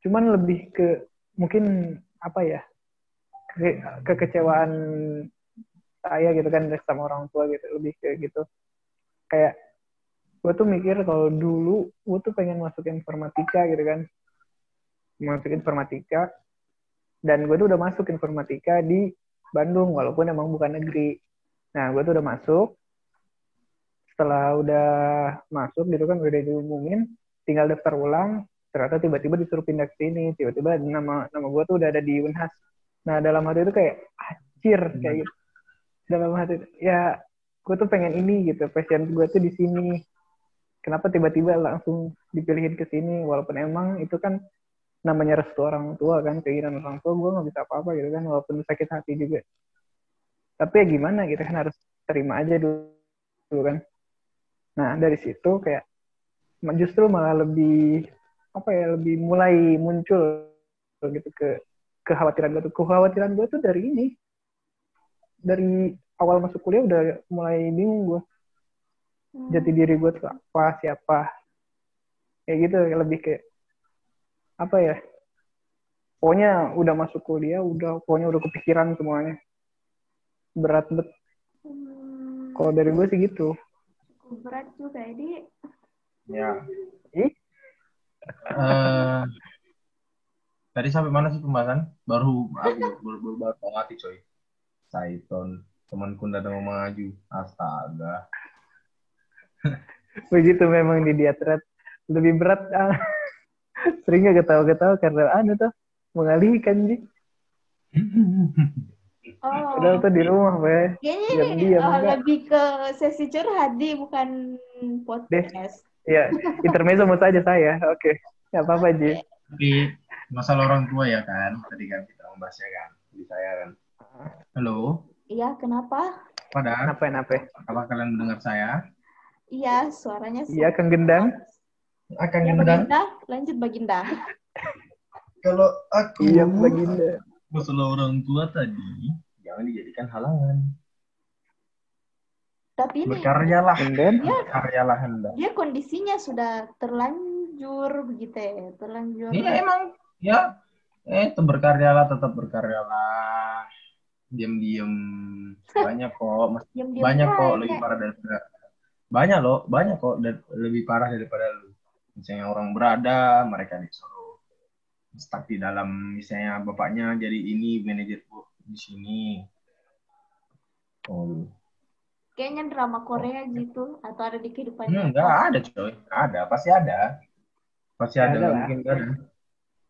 Cuman lebih ke mungkin apa ya? Ke, kekecewaan saya gitu kan sama orang tua gitu, lebih ke gitu. Kayak gue tuh mikir kalau dulu gue tuh pengen masuk informatika gitu kan. Masuk informatika dan gue tuh udah masuk informatika di Bandung walaupun emang bukan negeri. Nah, gue tuh udah masuk. Setelah udah masuk gitu kan udah diumumin, tinggal daftar ulang. Ternyata tiba-tiba disuruh pindah ke sini. Tiba-tiba nama nama gue tuh udah ada di Unhas. Nah, dalam hati itu kayak anjir kayak gitu. Dalam hati ya gue tuh pengen ini gitu. Passion gue tuh di sini. Kenapa tiba-tiba langsung dipilihin ke sini walaupun emang itu kan namanya restu orang tua kan keinginan orang tua gue nggak bisa apa-apa gitu kan walaupun sakit hati juga tapi ya gimana gitu kan harus terima aja dulu, dulu kan nah dari situ kayak justru malah lebih apa ya lebih mulai muncul gitu ke kekhawatiran gue tuh kekhawatiran gue tuh dari ini dari awal masuk kuliah udah mulai bingung gue Hmm. jati diri gue tuh apa siapa kayak gitu lebih kayak apa ya pokoknya udah masuk kuliah udah pokoknya udah kepikiran semuanya berat bet Hmm. kalau dari gue sih gitu Cukup berat juga, Edi. Ya. Ih, Eh, tadi sampai mana sih pembahasan? Baru aku baru baru, baru tahu hati coy. Saiton, temanku udah mau maju. Astaga. begitu memang di dia thread lebih berat. ah. Sering gak ketawa-ketawa karena anu tuh mengalihkan sih. Oh, Padahal tuh di rumah, weh. kayaknya ini eh, enggak. lebih ke sesi curhat, Di, bukan podcast. Ya, intermezzo mau saja saya. Oke. Gak apa-apa, Ji. Tapi masalah orang tua ya kan, tadi kan kita membahasnya kan, di saya kan. Halo, Iya, kenapa? pada Kenapa, kenapa? apa kalian mendengar saya? Iya, suaranya Iya, Kang Gendang. Akan Ya, gendang. Baginda, lanjut Baginda. Kalau aku Iya, Baginda. masalah orang tua tadi, jangan dijadikan halangan. Tapi ini Berkaryalah, Kemudian, berkaryalah hendak. dia kondisinya sudah terlanjur begitu ya, terlanjur. Iya emang, ya, eh tetap berkaryalah, tetap berkaryalah. Diam-diam banyak kok, Mas. Diam-diam banyak kok aja. lebih parah daripada banyak loh, banyak kok dan lebih parah daripada lu. Misalnya orang berada, mereka disuruh stuck di dalam misalnya bapaknya jadi ini manajer bu di sini. Oh, Kayaknya drama Korea gitu atau ada di kehidupan Hmm, enggak ada coy, ada, pasti ada, pasti ada, Ada mungkin ada.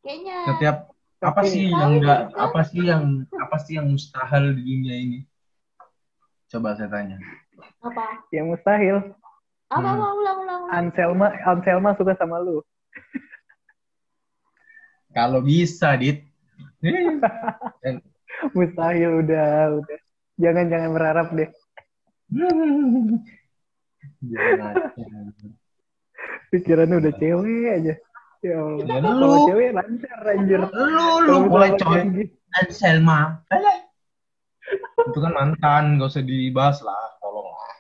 Kayaknya Setiap apa Tapi- sih yang enggak, apa sih yang apa sih yang mustahil di dunia ini? Coba saya tanya. apa? yang mustahil. Apa Hmm. apa ulang ulang ulang. Anselma, Anselma suka sama lu. Kalau bisa, Dit. Mustahil udah, udah. Jangan jangan berharap deh. Jangan. Pikirannya udah cewek aja. Ya Allah. Ya, Kalau lu, cewek lancar anjir. lu, lu mulai coy. tinggi. Dan Selma. Alah. Itu kan mantan, gak usah dibahas lah, tolong lah.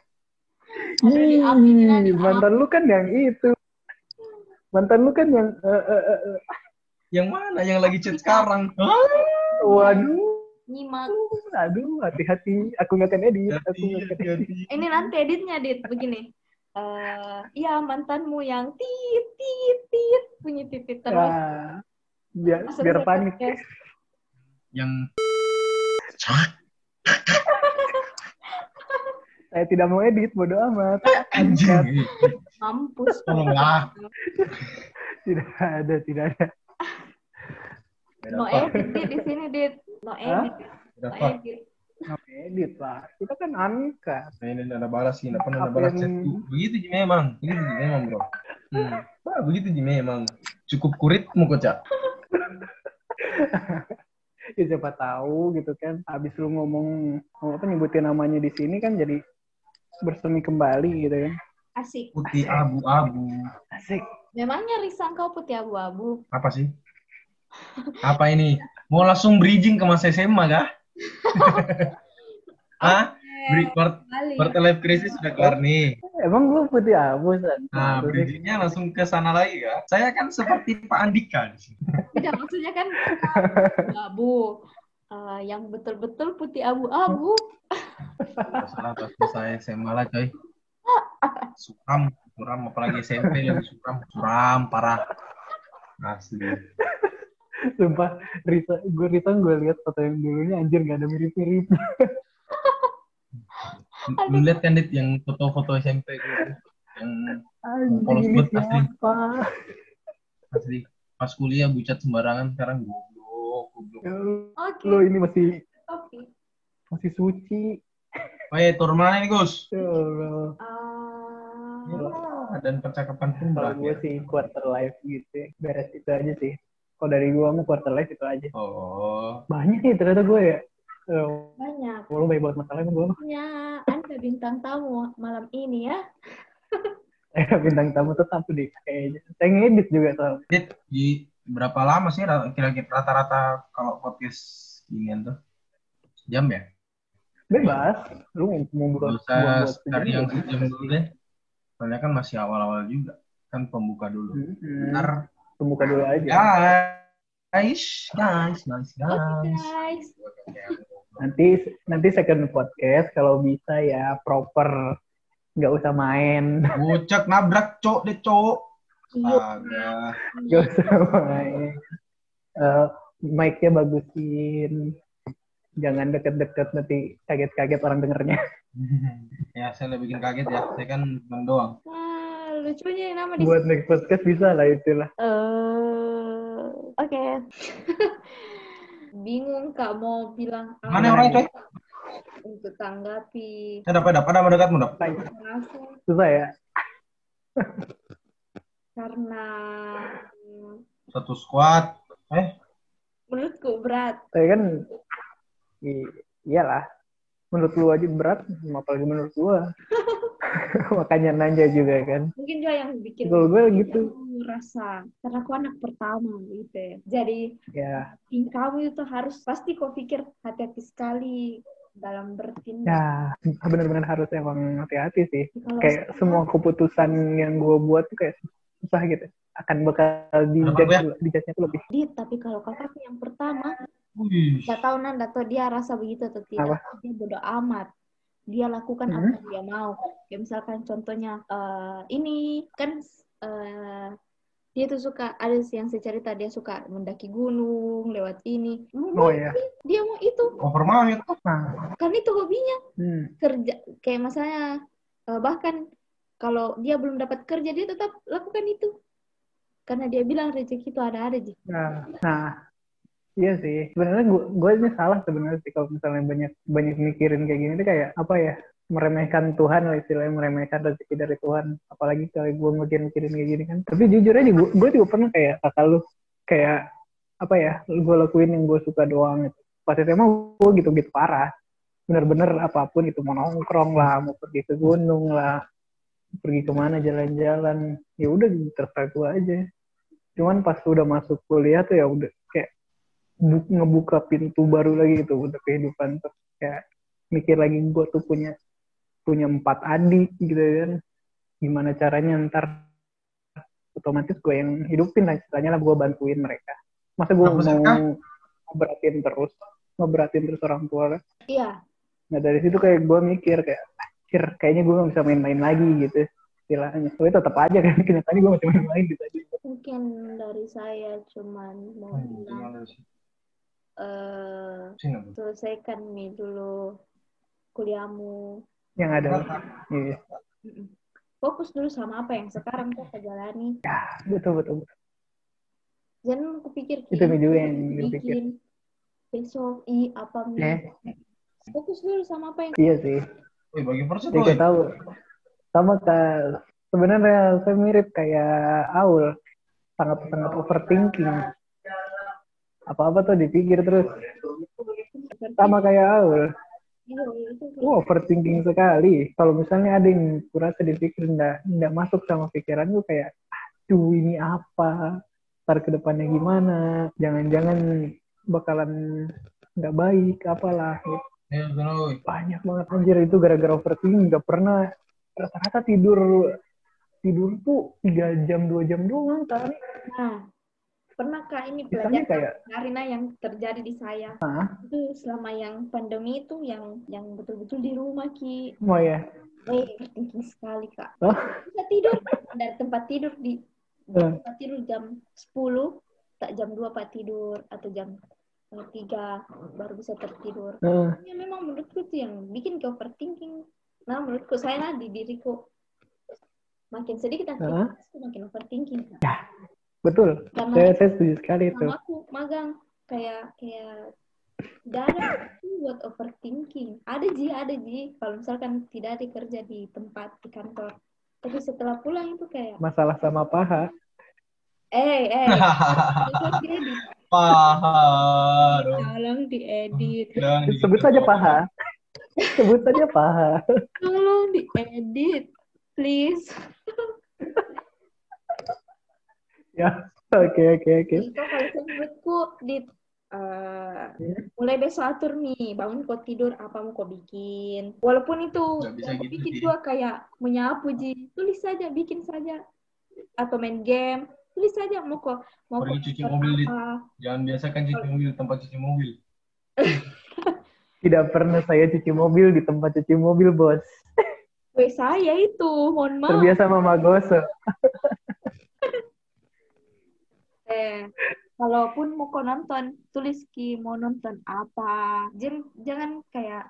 Api. Ih, mantan lu kan yang itu. Mantan lu kan yang eh, eh, eh, eh. Yang mana yang lagi chat sekarang? Hah? waduh. Nyimak. Aduh, hati-hati. Aku nggak akan edit. Aku Hati, nggak akan edit. hati. Ini nanti editnya dit begini. Eh, iya mantanmu yang tit tit tit bunyi titit terus. Ah, biar, Terus biar panik. podcast. Yang Saya tidak mau edit, bodo amat. anjing. Mampus. Tolonglah. Tidak ada, tidak ada. No edit dit di sini dit. No edit. No edit. Nggak mau edit lah. Kita kan angkat. Nah, ini ada balas sih, nggak pernah ada Apa balas yang- chatku. Begitu Ji memang, begitu Ji memang bro. Hmm. Wah, begitu Ji memang. Cukup kuritmu kocak. Ya siapa tahu gitu kan. Habis lu ngomong, ngomong apa nyebutin namanya di sini kan jadi bersemi kembali gitu kan. Asik. Putih abu-abu. Asik. Memangnya risang kau putih abu-abu. Apa sih? Apa ini? Mau langsung bridging ke masa SMA kah? Hah? Bri part, part life crisis sudah kelar nih. Emang lu putih abu, San? Nah, bridgingnya langsung ke sana lagi ya. Saya kan seperti Pak Andika di sini. Tidak maksudnya kan abu. Eh, yang betul-betul putih abu-abu. Salah pas saya SMA lah coy. Suram, suram apalagi SMP lagi suram, suram parah. Asli. Sumpah, Rita, gue Rita gue lihat foto yang dulunya anjir gak ada mirip-mirip. Lu lihat kan Dit yang foto-foto SMP gitu. Yang Polos ini banget, asli. asli pas kuliah bucat sembarangan sekarang goblok, goblok. Ya, Oke. Lo ini masih Topik. masih suci. Oke, tur mana nih Gus? Ya Allah. Ah, Dan percakapan pun Kalau gue berakhir. sih quarter life gitu ya. Beres itu aja sih. Kalau dari gue mau quarter life itu aja. Oh, Banyak nih ternyata gue ya. Ya banyak. Allah banyak banget masalah gue. Ya, Anda bintang tamu malam ini ya. Eh, bintang tamu tetap deh kayaknya. Saya ngedit juga soalnya. Dit, di berapa lama sih ra- kira-kira rata-rata kalau podcast ginian tuh? Jam ya? Bebas. Lu mau Gak usah buat yang sejam dulu deh. Soalnya kan masih awal-awal juga. Kan pembuka dulu. Hmm, Ntar, Pembuka dulu aja. guys, guys, guys, guys. guys. Nanti nanti second podcast kalau bisa ya proper nggak usah main Bocak nabrak cok deh cok. Iya. Nggak usah main Eh, mic-nya bagusin jangan deket-deket nanti kaget-kaget orang dengernya ya saya lebih bikin kaget ya. Saya kan doang. Lucunya nama di buat next podcast bisa lah itulah Eh, oke. Bingung kak mau bilang apa Mana orang itu? untuk tanggapi dapat dapat ada mendekatmu dap. langsung susah ya karena Satu squad. Eh, menurutku berat. tapi kan iyalah menurut lu aja berat apalagi menurut gua makanya nanya juga kan Mungkin juga yang bikin kalau gue gitu aku rasa karena aku anak pertama gitu ya. Jadi ya tim kamu itu harus pasti kau pikir hati-hati sekali dalam bertindak. ya benar-benar harus emang hati-hati sih Kalau kayak semua keputusan yang gue buat tuh kayak susah gitu akan bakal dijudge ya? dijudge tuh lebih Dit, tapi kalau kakakku yang pertama wih. nggak tahu nanda atau dia rasa begitu atau tidak dia bodoh amat dia lakukan apa Hmm. yang dia mau. Kayak misalkan contohnya eh, ini kan eh, dia tuh suka ada yang saya cerita dia suka mendaki gunung lewat ini. Oh mau ya dia mau itu. Over mau ya. nah. Kan itu hobinya. Hmm. kerja kayak misalnya eh, bahkan kalau dia belum dapat kerja dia tetap lakukan itu. Karena dia bilang rezeki itu ada ada sih nah nah iya sih. Sebenarnya gue gue ini salah sebenarnya sih kalau misalnya banyak banyak mikirin kayak gini tuh kayak apa ya meremehkan Tuhan lah istilahnya meremehkan rezeki dari Tuhan. Apalagi kalau gue mikir-mikirin kayak gini kan. Tapi jujur aja gue, gue juga pernah kayak kakak lu kayak apa ya gue lakuin yang gue suka doang gitu. pas SMA gue gitu-gitu parah. Bener-bener apa pun itu mau nongkrong lah mau pergi ke gunung lah pergi ke mana jalan-jalan. Ya udah terserah gue aja. Cuman pas udah masuk kuliah tuh ya udah ngebuka pintu baru lagi gitu untuk kehidupan tuh. Kayak mikir lagi gue tuh punya punya empat adik gitu kan. Gimana caranya ntar otomatis gue yang hidupin lah istilahnya lah gue bantuin mereka. Masa gue mau ngeberatin terus ngeberatin terus orang tua kan iya. Nah dari situ kayak gue mikir kayak "Anjir, kayaknya gue gak bisa main-main lagi gitu istilahnya. Tapi tetap aja kan kenyataannya gue masih main-main gitu aja. Mungkin dari saya cuman mau Hmm, bilang eh Bu. selesaikan nih dulu kuliahmu. Yang ada. Iya Mm-mm. fokus dulu sama apa yang sekarang kau jalani. Betul betul, betul. jangan kupikir Itu juga yang bikin besok i apa nih Eh, fokus dulu sama apa yang iya sih. Wih, bagi persen Jadi kita tahu sama kayak sebenarnya saya mirip kayak Aul. Sangat sangat overthinking apa apa tuh dipikir terus sama kayak Aul Iya, Wah, overthinking sekali. Kalau misalnya ada yang kurasa dipikir nggak nggak masuk sama pikiran gue kayak, aduh ini apa? Ntar ke depannya gimana? Jangan-jangan bakalan nggak baik, apalah. Gitu. Ya, benar. Banyak banget anjir itu gara-gara overthinking. Nggak pernah rata-rata tidur tidur tuh tiga jam dua jam doang kan? nah pernahkah ini pelajaran kayak, Karina yang terjadi di saya ah, itu selama yang pandemi itu yang yang betul-betul di rumah ki mau ya? eh tinggi sekali kak Oh. bisa tidur dari tempat tidur di Eh. tempat tidur jam 10 tak jam 2 pak tidur atau jam eh, 3 baru bisa tertidur Heeh. ya memang menurutku itu yang bikin ke overthinking nah menurutku saya lah di diriku makin sedikit aktivitas makin overthinking Kak. Betul. karena Saya, saya setuju sekali itu. aku magang kayak kayak tidak ada buat overthinking ada ji ada ji kalau misalkan tidak ada kerja di tempat di kantor tapi setelah pulang itu kayak Masalah sama paha. eh eh Paha tolong diedit Sebut saja paha. Sebut saja paha. tolong diedit please Ya, oke oke oke. itu kalau menurutku di eh, mulai besok atur nih bangun kau tidur apa mau kau bikin walaupun itu bisa gitu bikin juga kayak menyapu ji tulis saja bikin saja atau main game tulis saja mau kau mau kau Pergi cuci mobil, apa Jangan biasakan cuci mobil di tempat cuci mobil. Tidak pernah saya cuci mobil di tempat cuci mobil, bos. Gue saya itu, mohon maaf. Terbiasa Mama Goso. Eh, kalaupun mau kau nonton, tulis ki mau nonton apa. Jangan, jangan kayak,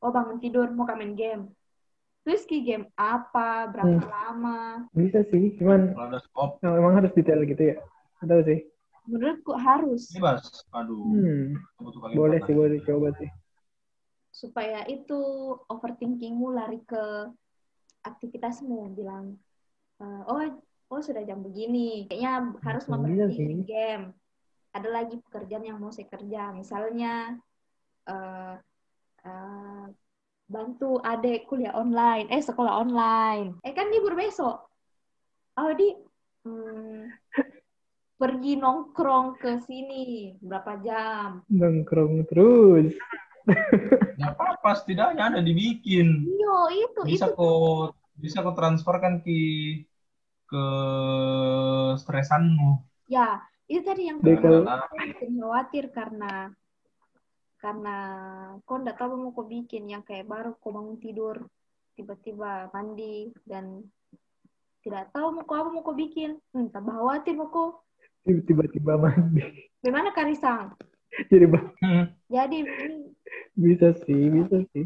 oh bangun tidur mau main game. Tulis ki game apa, berapa Hmm. lama. Bisa sih, cuman Kalau oh, emang harus detail gitu ya. Tahu sih. Menurutku harus. bebas. Aduh, Hmm, boleh sih, boleh coba sih. supaya itu overthinkingmu lari ke aktivitasmu bilang eh, oh oh sudah jam begini. Kayaknya harus iya main game. Ada lagi pekerjaan yang mau saya kerja. Misalnya eh, eh, bantu adek kuliah online. Eh sekolah online. Eh kan libur besok. Oh di hmm, pergi nongkrong ke sini berapa jam? Nongkrong terus. Ya apa, setidaknya ada dibikin. Yo, itu Bisa itu. kok bisa kok transferkan ke ke stresanmu. Ya, itu tadi yang bikin khawatir karena karena kau nggak tahu mau kau bikin yang kayak baru kau bangun tidur tiba-tiba mandi dan tidak tahu mau kau apa mau kau bikin. Hmm, tambah khawatir mau kau. Tiba-tiba mandi. Gimana Karisang? Jadi Hmm. Jadi bisa sih, bisa sih.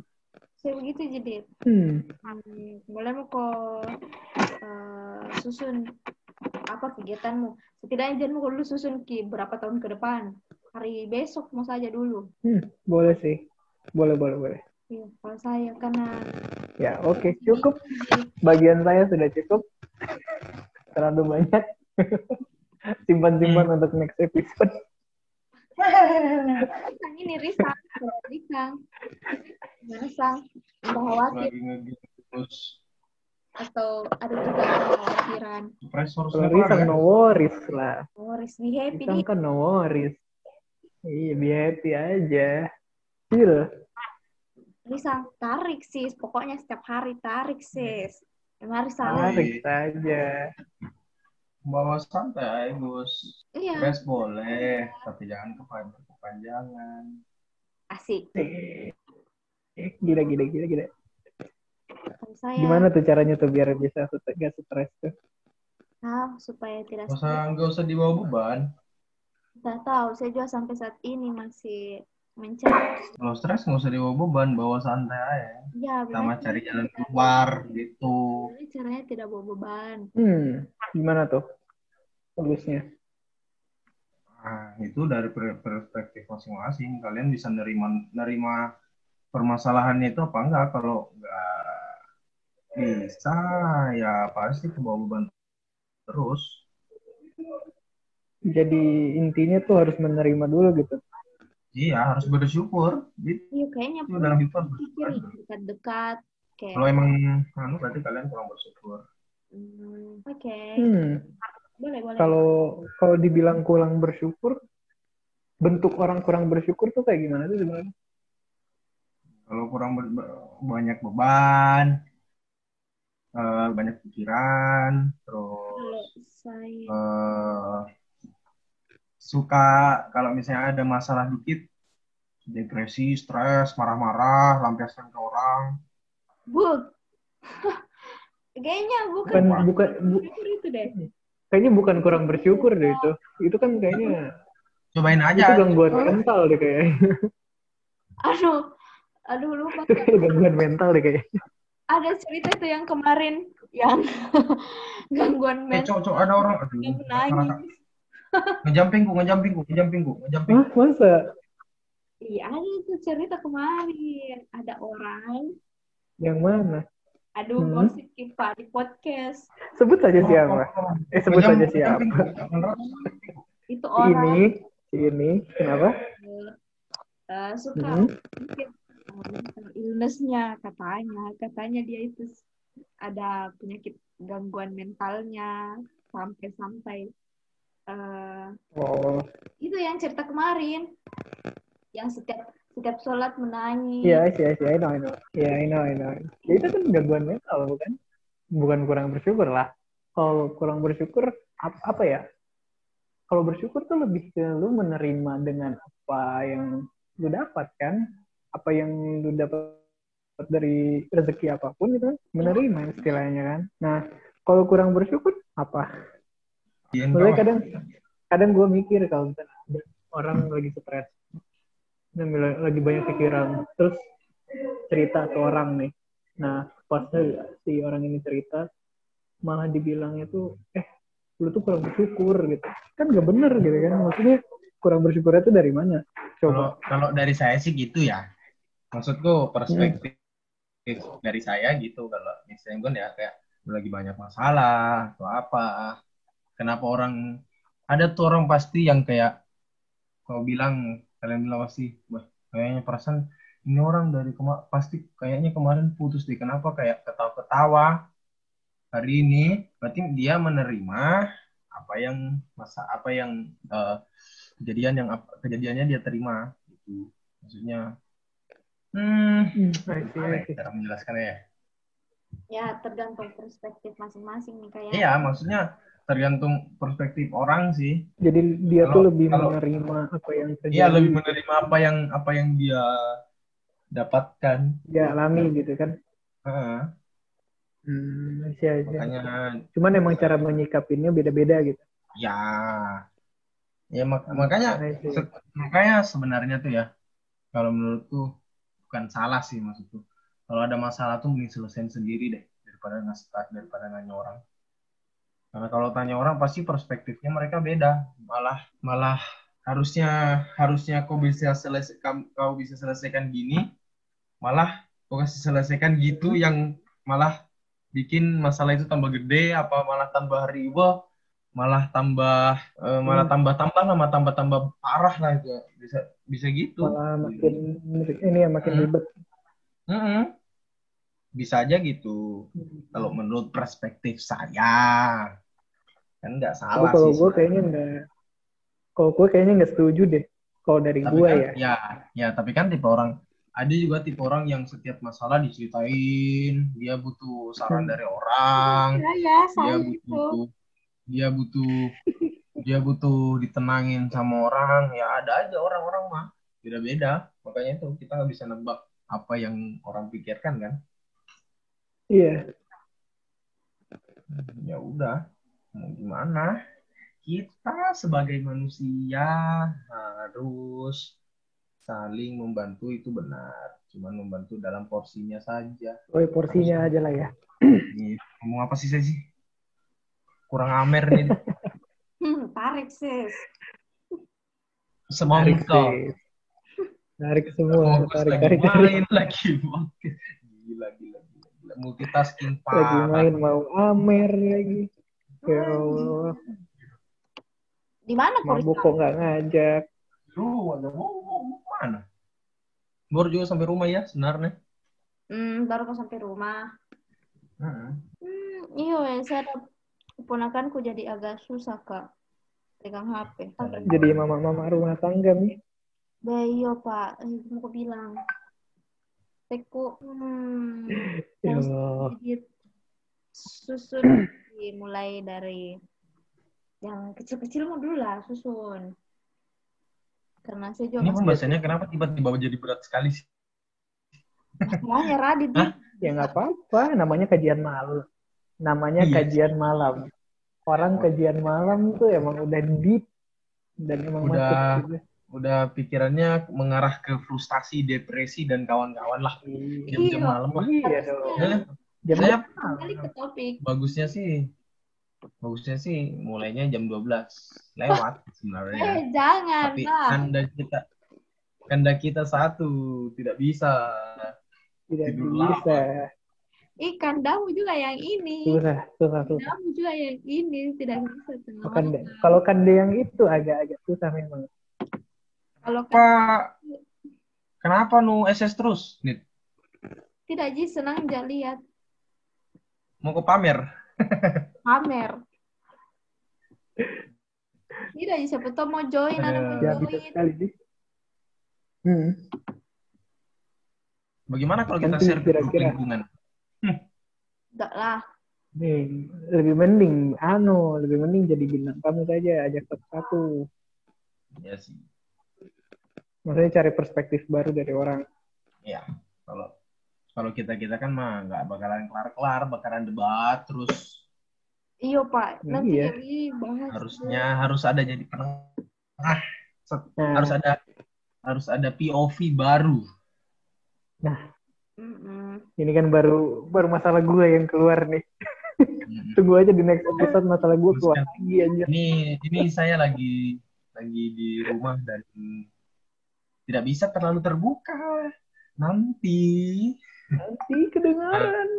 saya begitu jadi Hmm, hmm, mulai mau kau eh, susun apa kegiatanmu. Setidaknya jangan dulu susun ki berapa tahun ke depan. Hari besok mau saja dulu. hmm, boleh sih. Boleh, boleh, boleh. Iya, kalau saya karena Ya, oke, cukup. Bagian saya sudah cukup. Terlalu banyak. Simpan-simpan untuk next episode. Risang ini Risang, Risang. Gimana Sang? Udah khawatir Lagi ngegame terus atau ada juga kekhawatiran? pressure Kalau Risang no worries lah. Oh, Riz, be happy nih. kan no worries. Iya, be happy aja. Chill. Risang, tarik sis. Pokoknya setiap hari tarik sis. Emang Risang. Tarik saja. bawa santai bos Iya, Press boleh tapi jangan kepan- kepanjangan asik. Eh, Gila, gila, gila, gila. Saya, Gimana tuh caranya tuh biar bisa gak stres tuh? nah, supaya tidak nggak usah nggak usah dibawa beban Tidak tahu, saya juga sampai saat ini masih mencari. kalau stres nggak usah dibawa beban bawa santai aja Ya, sama cari jalan keluar gitu Tapi caranya tidak bawa beban. Hmm, gimana tuh? Bagusnya. Nah, itu dari per- perspektif masing-masing. Kalian bisa nerima nerima permasalahannya itu apa enggak? Kalau enggak bisa, ya pasti ke bawah beban terus. Jadi intinya tuh harus menerima dulu gitu. Iya, harus bersyukur. Gitu Iya, kayaknya dalam hidup harus pikir bersyukur. dekat-dekat. Kayak, Kalau emang anu berarti kalian kurang bersyukur. hmm, oke. Hmm, Boleh, boleh. kalau kalau dibilang kurang bersyukur, bentuk orang kurang bersyukur tuh kayak gimana tuh sebenarnya? Kalau kurang ber- banyak beban, eh, banyak pikiran, terus eh, suka kalau misalnya ada masalah dikit depresi, stres, marah-marah, lampiaskan ke orang. Buk. Kayaknya bukan Bukan bukan bu- bersyukur itu deh. kayaknya bukan kurang bersyukur deh itu. Itu kan kayaknya Cobain itu aja. gangguan mental deh kayaknya. Aduh, aduh lupa. gangguan mental deh kayaknya. Ada cerita tuh yang kemarin yang gangguan Eh, mental cok, cok, ada orang. Aduh, yang menangis. Ngejamping ku, ngejamping ku, ngejamping ku, ngejamping. Hah, masa? Iya, ada tuh cerita kemarin. Ada orang, Yang mana? aduh Hmm. gosip kita di podcast. Sebut saja siapa. Eh sebut saja siapa. Itu orang ini, ini, kenapa? eh, suka Hmm. mungkin eh, mental illness-nya katanya. Katanya dia itu ada penyakit gangguan mentalnya sampai-sampai eh, Oh, itu yang cerita kemarin yang setiap setiap sholat menangis iya, iya, iya, I know, I know. Iya, I know, I know. Ya, itu kan gangguan mental, bukan? Bukan kurang bersyukur lah. Kalau kurang bersyukur, ap- apa ya? Kalau bersyukur tuh lebih ke lu menerima dengan apa yang lu dapat kan? Apa yang lu dapat dari rezeki apa pun itu kan menerima istilahnya kan. Nah, kalau kurang bersyukur apa? Iya, Maksudnya enggak, kadang kadang gue mikir kalau misalnya ada orang lagi stres lagi banyak pikiran terus cerita ke orang nih nah pas si orang ini cerita malah dibilangnya tuh eh lu tuh kurang bersyukur gitu kan gak bener gitu kan maksudnya kurang bersyukur itu dari mana Kalau coba kalau dari saya sih gitu ya. Maksudku perspektif dari saya gitu kalau misalnya gue ya kayak lagi banyak masalah atau apa. Kenapa orang ada tuh orang pasti yang kayak kau bilang kalian bilang pasti, wah kayaknya perasaan ini orang dari kema pasti kayaknya kemarin putus deh. Kenapa kayak ketawa-ketawa hari ini? Berarti dia menerima apa yang masa apa yang eh, kejadian yang kejadiannya dia terima gitu. Maksudnya hmm, Hmm, gimana ya cara menjelaskannya ya? Ya, tergantung perspektif masing-masing nih kayak. Iya, maksudnya tergantung perspektif orang sih. jadi dia Kalau- tuh lebih kalau- menerima apa yang terjadi Iya, lebih menerima apa yang apa yang dia dapatkan. dia alami gitu kan Heeh, hmm, see. makanya cuman emang cara menyikapinnya beda-beda gitu ya ya mak- makanya se- makanya sebenarnya tuh ya kalau menurutku bukan salah sih maksudku. Kalau ada masalah tuh mending selesaiin sendiri deh daripada ngasih daripada nanya orang. Karena kalau tanya orang pasti perspektifnya mereka beda. Malah malah harusnya harusnya kau bisa selesai kam- kau bisa selesaikan gini, malah kau kasih selesaikan gitu yang malah bikin masalah itu tambah gede apa malah tambah ribet malah tambah eh, malah Hmm. tambah tambah nama tambah tambah parah lah itu bisa bisa gitu malah makin ini ya makin Hmm. ribet Mm-mm. bisa aja gitu kalau menurut perspektif saya kan nggak Tapi salah kalau sih gue kayaknya enggak kalau gue kayaknya nggak setuju deh kalau dari tapi gue kan, ya ya ya tapi kan tipe orang ada juga tipe orang yang setiap masalah diceritain dia butuh saran Hmm. dari orang Ya, ya, dia saya itu. Dia butuh dia butuh ditenangin sama orang. Ya ada aja orang-orang mah. Beda-beda. Makanya itu kita nggak bisa nebak apa yang orang pikirkan kan? Iya. Ya udah. Mau gimana? Kita sebagai manusia harus saling membantu itu benar. Cuman membantu dalam porsinya saja. Oh porsinya aja lah ya. Nih, ngomong apa sih saya sih kurang amer nih. Hmm, tarik sis. semongko sis. tarik semua Fokus tarik lagi tarik tarik. main lagi gila gila gila, gila. multitasking lagi parah. main mau amer lagi. Ya Allah. Di mana mabuk Koris? kok nggak ngajak? Lu ada mau mau- mau mana? Baru juga sampai rumah ya sebenarnya Hmm, baru kau sampai rumah. Heeh. Hmm, iya, saya ada keponakanku jadi agak susah kak. Pegang HP. jadi mama-mama rumah tangga nih Bah, iya pak, eh, mau aku bilang. Teku, hmm, ya susun. Mulai dari yang kecil-kecil mau dulu lah susun. Karena saya juga ini masih pembahasannya kenapa tiba-tiba jadi berat sekali sih? Masalahnya Radit ya nggak apa-apa. Namanya kajian malam namanya Iya. kajian malam orang kajian malam tuh emang udah deep dan emang Udah. masuk gitu. udah pikirannya mengarah ke frustasi depresi dan kawan-kawan lah jam-jam Iya. malam lah iya dong Eh, jam saya Kembali ke topik. bagusnya sih bagusnya sih mulainya jam 12 lewat sebenarnya Eh, jangan tapi lah. anda kita anda kita satu tidak bisa tidak tidur bisa Ih, kandamu juga yang ini. susah susah susah Kandamu juga yang ini. Tidak bisa tengah Kande, kalau kande yang itu agak-agak susah memang Kalau kan Pak, kenapa nu SS terus? Nit, tidak Ji, senang aja lihat. mau ke pamer? Pamer. Tidak Ji, siapa tahu mau join, ada mau ya join. sekali hmm. Bagaimana kalau kita share kira-kira. lingkungan? Enggak lah. nih lebih mending anu lebih mending jadi bintang tamu saja ajak satu-satu Ya sih. maksudnya cari perspektif baru dari orang Ya, kalau kalau kita kita kan mah nggak bakalan kelar kelar bakalan debat terus Iya Pak, nanti Iya. jadi bahas. harusnya harus ada jadi penengah Set- Nah, harus ada harus ada POV baru Mm-mm. ini kan baru baru masalah gue yang keluar nih. Hmm. Tunggu aja di next episode masalah gue keluar lagi aja. ini ini saya lagi lagi di rumah dan tidak bisa terlalu terbuka nanti Nanti kedengaran.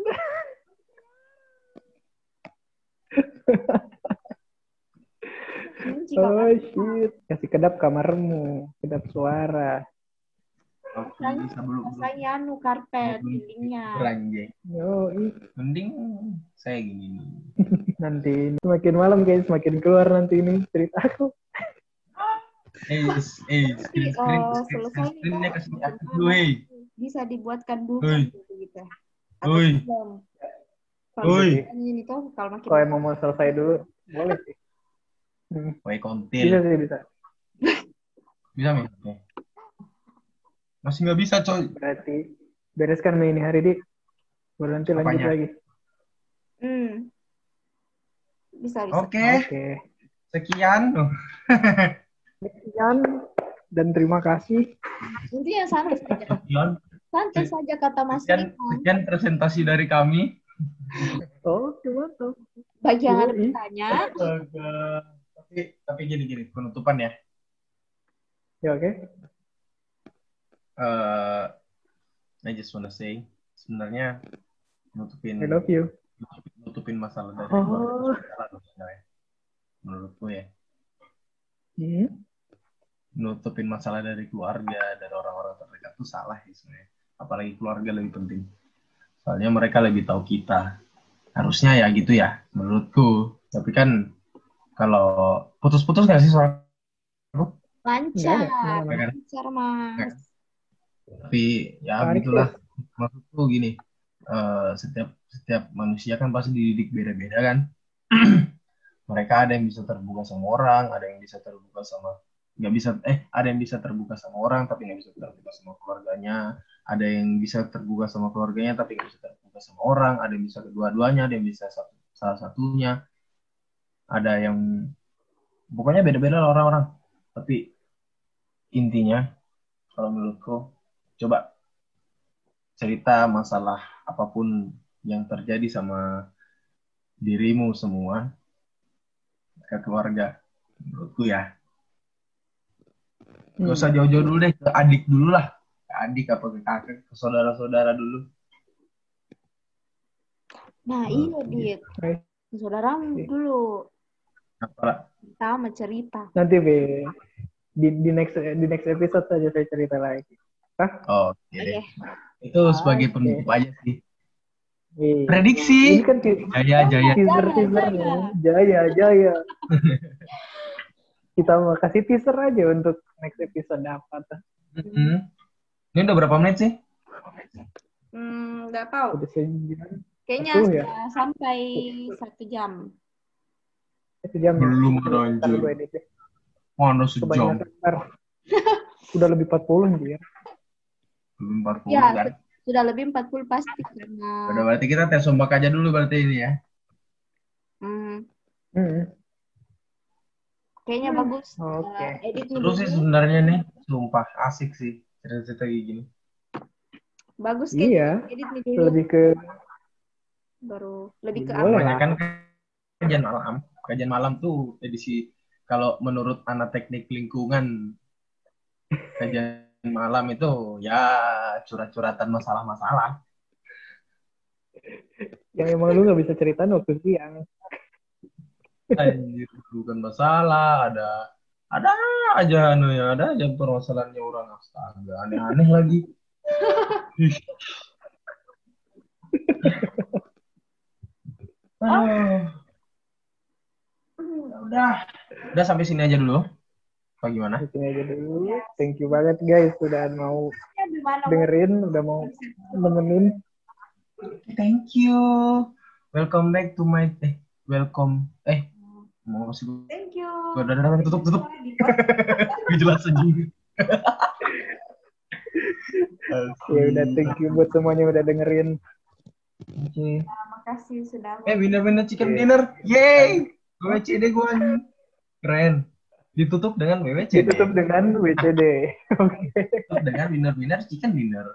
Oh shit. Kasih kedap kamarmu, kedap suara. Oke, Masanya anu karpet dindingnya. beranjay Yo, mending saya gini nanti semakin malam guys, semakin keluar nanti ini ceritaku. eh eh screen screen oh, screen kasih aku dulu hey Bisa dibuatkan buku gitu gitu. Oi. Kalau Oi. ini tuh kalau makin Kalau emang mau selesai dulu, boleh sih. Woi Bisa sih bisa. bisa nih Oke. Masih nggak bisa coy Berarti bereskan main ini hari di. Baru nanti lanjut Apanya? lagi. Hmm. Bisa bisa. oke Oke. sekian Oh, Sekian dan terima kasih. Intinya santai saja. sekian Santai saja kata Mas sekian, Riko. sekian presentasi dari kami Oke, mantap. Bagi yang ada Yoi. bertanya, tapi tapi gini gini penutupan ya Ya oke. Eh I just wanna say sebenarnya nutupin I love you. nutupin, nutupin masalah dari Oh. sebenarnya. menurutku ya Hmm. nutupin masalah dari keluarga dari orang-orang terdekat itu salah ya sebenarnya apalagi keluarga lebih penting soalnya mereka lebih tahu kita harusnya ya gitu ya menurutku tapi kan kalau putus-putus nggak sih suara lancar. Enggak ada, enggak ada. Lancar, Mas. Tapi ya Tarik gitulah maksudku gini eh, setiap setiap manusia kan pasti dididik beda-beda kan? Mereka ada yang bisa terbuka sama orang ada yang bisa terbuka sama nggak bisa eh ada yang bisa terbuka sama orang tapi nggak bisa terbuka sama keluarganya. Ada yang bisa terbuka sama keluarganya tapi nggak bisa terbuka sama orang. Ada yang bisa kedua-duanya ada yang bisa satu, salah satunya. Ada yang pokoknya beda-beda lah orang-orang. Tapi intinya kalau menurutku coba cerita masalah apa pun yang terjadi sama dirimu semua ke keluarga menurutku ya Hmm. gak usah jauh-jauh dulu deh ke adik dulu lah ke adik apa ke kakak ke saudara-saudara dulu Nah, iya, Dit. Baik. Saudaramu Oke. dulu. apa Pertama cerita. Nanti be di, di next di next episode saja saya cerita lagi. Oh oke Oke. deh. itu sebagai Oke. penutup aja sih Iya. prediksi Ini kan jaya jaya teaser Jaya, teasernya. Jaya jaya. Kita mau kasih teaser aja untuk next episode apa tuh. Mm-mm. ini udah berapa menit sih Hmm, nggak tahu. Udah sejam. Kayaknya Satu ya? sudah sampai satu jam. Satu jam. ya? belum ada anjir mana sejam. Udah lebih 40 nih ya. Belum 40 Ya, kan sudah lebih 40 pasti karena udah berarti kita tes ombak aja dulu berarti ini ya hmm, Hmm. kayaknya bagus. Oke. Uh, editnya terus sih sebenarnya nih sumpah asik sih cerita-cerita kayak gini Bagus kan? Iya. Editnya dulu Lebih ke baru lebih ke Boleh. apa? banyak kan kajian malam kajian malam tuh edisi kalau menurut anak teknik lingkungan kajian malam itu ya curhat-curhatan masalah-masalah yang emang lu gak bisa ceritain waktu siang. Anjir, bukan masalah ada ada aja anu ya ada aja permasalahannya orang astaga aneh-aneh lagi. Ah. Ya udah udah sampai sini aja dulu apa gimana Di sini aja dulu. Thank you banget guys sudah mau Ya, mana? dengerin, udah mau nemenin. thank you welcome back to my eh welcome eh mau ngasih Thank you. Udah, udah, udah, tutup, tutup. Gak jelas aja. Ya udah thank you buat semuanya udah dengerin. Oke. Terima kasih sudah. Eh, winner-winner chicken Iya. dinner. Yeay! WCD gue anjing. Keren. Ditutup dengan WWCD. Ditutup dengan WCD. Oke. Ditutup dengan winner-winner chicken dinner.